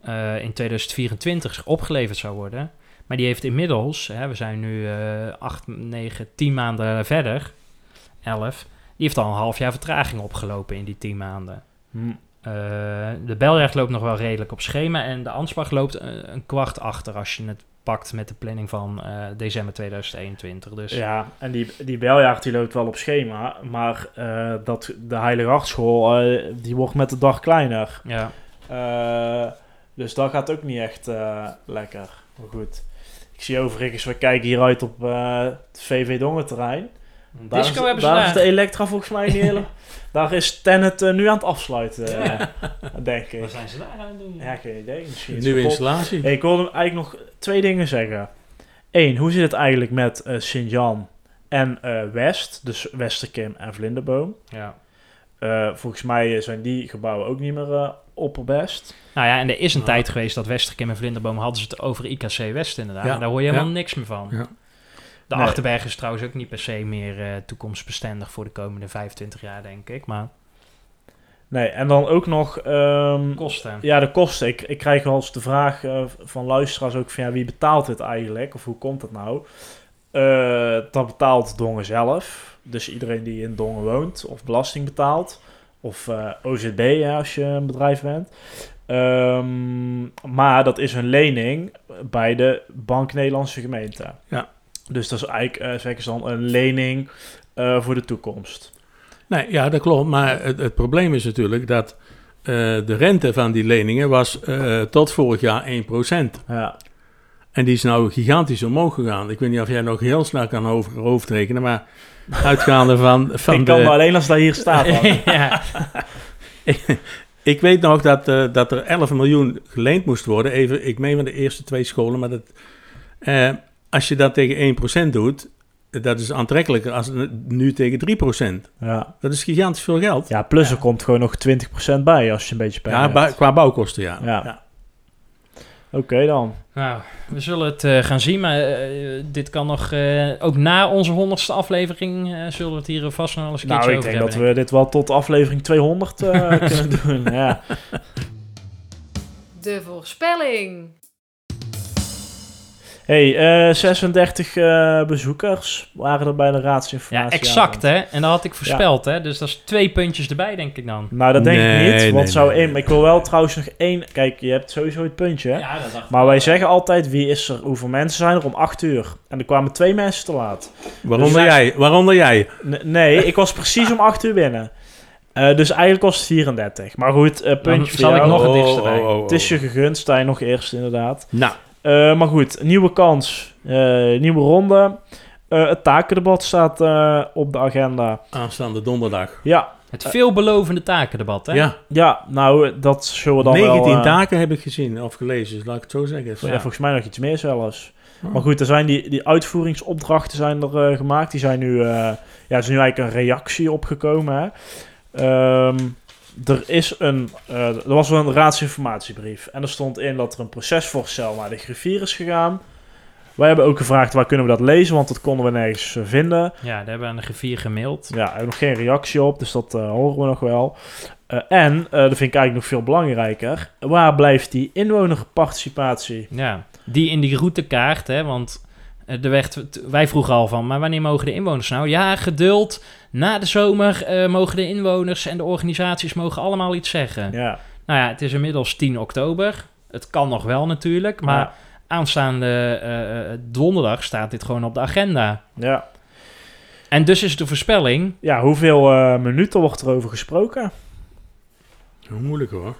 eh, in 2024 opgeleverd zou worden. Maar die heeft inmiddels, hè, we zijn nu eh 8, 9, 10 maanden verder, 11, die heeft al een half jaar vertraging opgelopen in die 10 maanden. Hm. Eh, de Beljaard loopt nog wel redelijk op schema en de Ansbach loopt een, een kwart achter als je het pakt met de planning van eh, december 2021. Dus Ja, en die, die beljaard die loopt wel op schema. Maar eh, dat, de Heilige Hartschool, eh, die wordt met de dag kleiner. ja. Dus dat gaat ook niet echt lekker. Maar goed. Ik zie overigens, we kijken hieruit op het VV Dongen-terrein. Daar Disco is, hebben ze daar daar. is de Elektra volgens mij niet hele... daar is Tenet eh, nu aan het afsluiten, eh, denk ik. Wat zijn ze daar aan het doen? Ja, geen idee. Misschien Nieuwe installatie. Hey, ik wilde eigenlijk nog twee dingen zeggen. Eén, hoe zit het eigenlijk met eh Sint-Jan en eh, West? Dus Westerkim en Vlinderboom. Ja. Eh, volgens mij zijn die gebouwen ook niet meer eh, opperbest. Nou ja, en er is een Ja. tijd geweest dat Westerkim en Vlinderboom hadden ze het over IKC West inderdaad. Ja. Maar daar hoor je helemaal Ja. niks meer van. De Nee. Achterberg is trouwens ook niet per se meer eh, toekomstbestendig voor de komende 25 jaar, denk ik. Maar Nee, en dan ook nog... ehm, kosten. ja, de kosten. Ik, ik krijg wel eens de vraag eh, van luisteraars ook van... Ja, wie betaalt dit eigenlijk? Of hoe komt het nou? Eh, dat betaalt Dongen zelf. Dus iedereen die in Dongen woont of belasting betaalt. Of OZB als je een bedrijf bent. Ehm, maar dat is een lening bij de Bank Nederlandse Gemeente. Ja. Dus dat is eigenlijk, eh zeggen ze dan, een lening eh, voor de toekomst. Nee, ja, dat klopt. Maar het, het probleem is natuurlijk dat eh, de rente van die leningen was tot vorig jaar 1%. Ja, En die is nou gigantisch omhoog gegaan. Ik weet niet of jij nog heel snel kan over, hoofdrekenen, maar uitgaande van, van ik kan de... maar alleen als dat hier staat. ja. Ik weet nog dat, dat er 11 miljoen geleend moest worden. Even, ik meen van de eerste twee scholen. Maar dat, als je dat tegen 1% doet, dat is aantrekkelijker als nu tegen 3%. ja. Dat is gigantisch veel geld. ja, plus er komt gewoon nog 20% bij als je een beetje pijn Ja, hebt. qua bouwkosten, ja. Ja. Oké dan. Nou, we zullen het eh, gaan zien, maar eh, dit kan nog, eh, ook na onze honderdste aflevering, eh, zullen we het hier vast nog eens een keertje Nou, ik over denk dat hebben. we dit wel tot aflevering 200 eh, kunnen doen. Ja. De voorspelling. Hey, eh, 36 eh, bezoekers waren er bij de Ja, raadsinformatie. exact hè. En dat had ik voorspeld hè. Dus dat is twee puntjes erbij denk ik dan. Nou, dat denk Nee, ik niet. Want nee, zou nee, één, nee. maar ik wil wel trouwens nog één. Kijk, je hebt sowieso het puntje. hè? Ja, dat dacht Maar wij zeggen altijd: wie is er? Hoeveel mensen zijn er om 8 uur? En er kwamen twee mensen te laat. Waaronder Dus- jij. Waaronder jij. Nee, ik was precies om 8 uur binnen. Eh, dus eigenlijk was het 34. Maar goed, eh, Dan puntje voor zal ik nog het Oh, dichtst oh, oh, oh. Het is je gegund, sta je nog eerst inderdaad. Nou, Eh, maar goed, nieuwe kans, eh, nieuwe ronde. Eh, het takendebat staat eh, op de agenda. aanstaande donderdag. Ja, Het veelbelovende takendebat, hè? Ja, ja nou, dat zullen we dan 19 wel... eh, taken heb ik gezien of gelezen, laat ik het zo zeggen. ja, volgens mij nog iets meer zelfs. Oh. Maar goed, er zijn die, die uitvoeringsopdrachten zijn er gemaakt. Die zijn nu, eh, ja, er is nu eigenlijk een reactie opgekomen. Hè. Ehm, er, is een, eh, er was wel een raadsinformatiebrief. En er stond in dat er een procesvoorstel naar de griffier is gegaan. Wij hebben ook gevraagd waar kunnen we dat lezen, want dat konden we nergens eh, vinden. Ja, daar hebben we aan de griffier gemaild. Ja, we hebben nog geen reactie op, dus dat eh, horen we nog wel. En, dat vind ik eigenlijk nog veel belangrijker, waar blijft die inwonerparticipatie? Ja, die in die routekaart, hè, want er werd, wij vroegen al van, maar wanneer mogen de inwoners nou? Ja, geduld. Na de zomer eh, mogen de inwoners en de organisaties mogen allemaal iets zeggen. Ja, Nou ja, het is inmiddels 10 oktober. Het kan nog wel natuurlijk, maar ja, aanstaande eh, eh, donderdag staat dit gewoon op de agenda. ja. En dus is de voorspelling, Ja, hoeveel eh, minuten wordt er over gesproken? Hoe moeilijk hoor.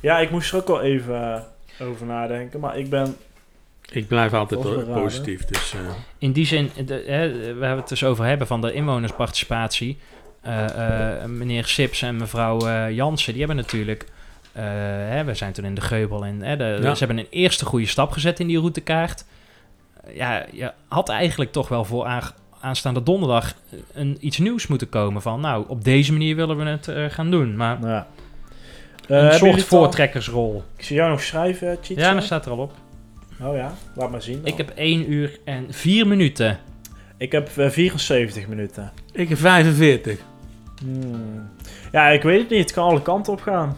Ja, ik moest er ook wel even over nadenken, maar ik ben... Ik blijf altijd positief, dus... eh, in die zin, de, hè, we hebben het dus over hebben van de inwonersparticipatie. Eh, eh, meneer Sips en mevrouw Jansen, die hebben natuurlijk... eh, hè, we zijn toen in de Geubel en hè, de, Ja. ze hebben een eerste goede stap gezet in die routekaart. Ja, je had eigenlijk toch wel voor aan, aanstaande donderdag een, iets nieuws moeten komen van... nou, op deze manier willen we het eh, gaan doen. Maar ja. Eh, een soort voortrekkersrol. Ik zie jou nog schrijven, Chietje. Ja, dat staat er al op. Oh ja, laat maar zien. dan. Ik heb 1 uur en 4 minuten. ik heb eh, 74 minuten. ik heb 45. Hmm. Ja, ik weet het niet. Het kan alle kanten op gaan.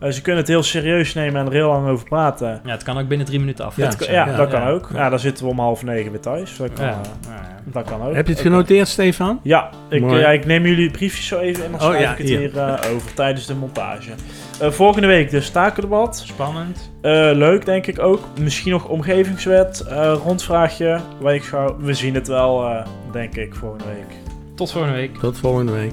Eh, ze kunnen het heel serieus nemen en er heel lang over praten. Ja, het kan ook binnen 3 minuten af. Ja, ja, ja, dat ja. kan ook. Ja, dan zitten we om half negen weer thuis. Dat kan, Ja. eh, Ja. dat kan ook. Heb je het genoteerd, Stefan? Ja ik, Mooi. ja, ik neem jullie briefjes zo even en dan Oh, schrijf ja, ik het hier. hier eh, over tijdens de montage. Eh, volgende week dus takendebat. Spannend. Eh, leuk, denk ik ook. Misschien nog omgevingswet, eh, rondvraagje. We zien het wel, eh, denk ik, volgende week. Tot volgende week. Tot volgende week.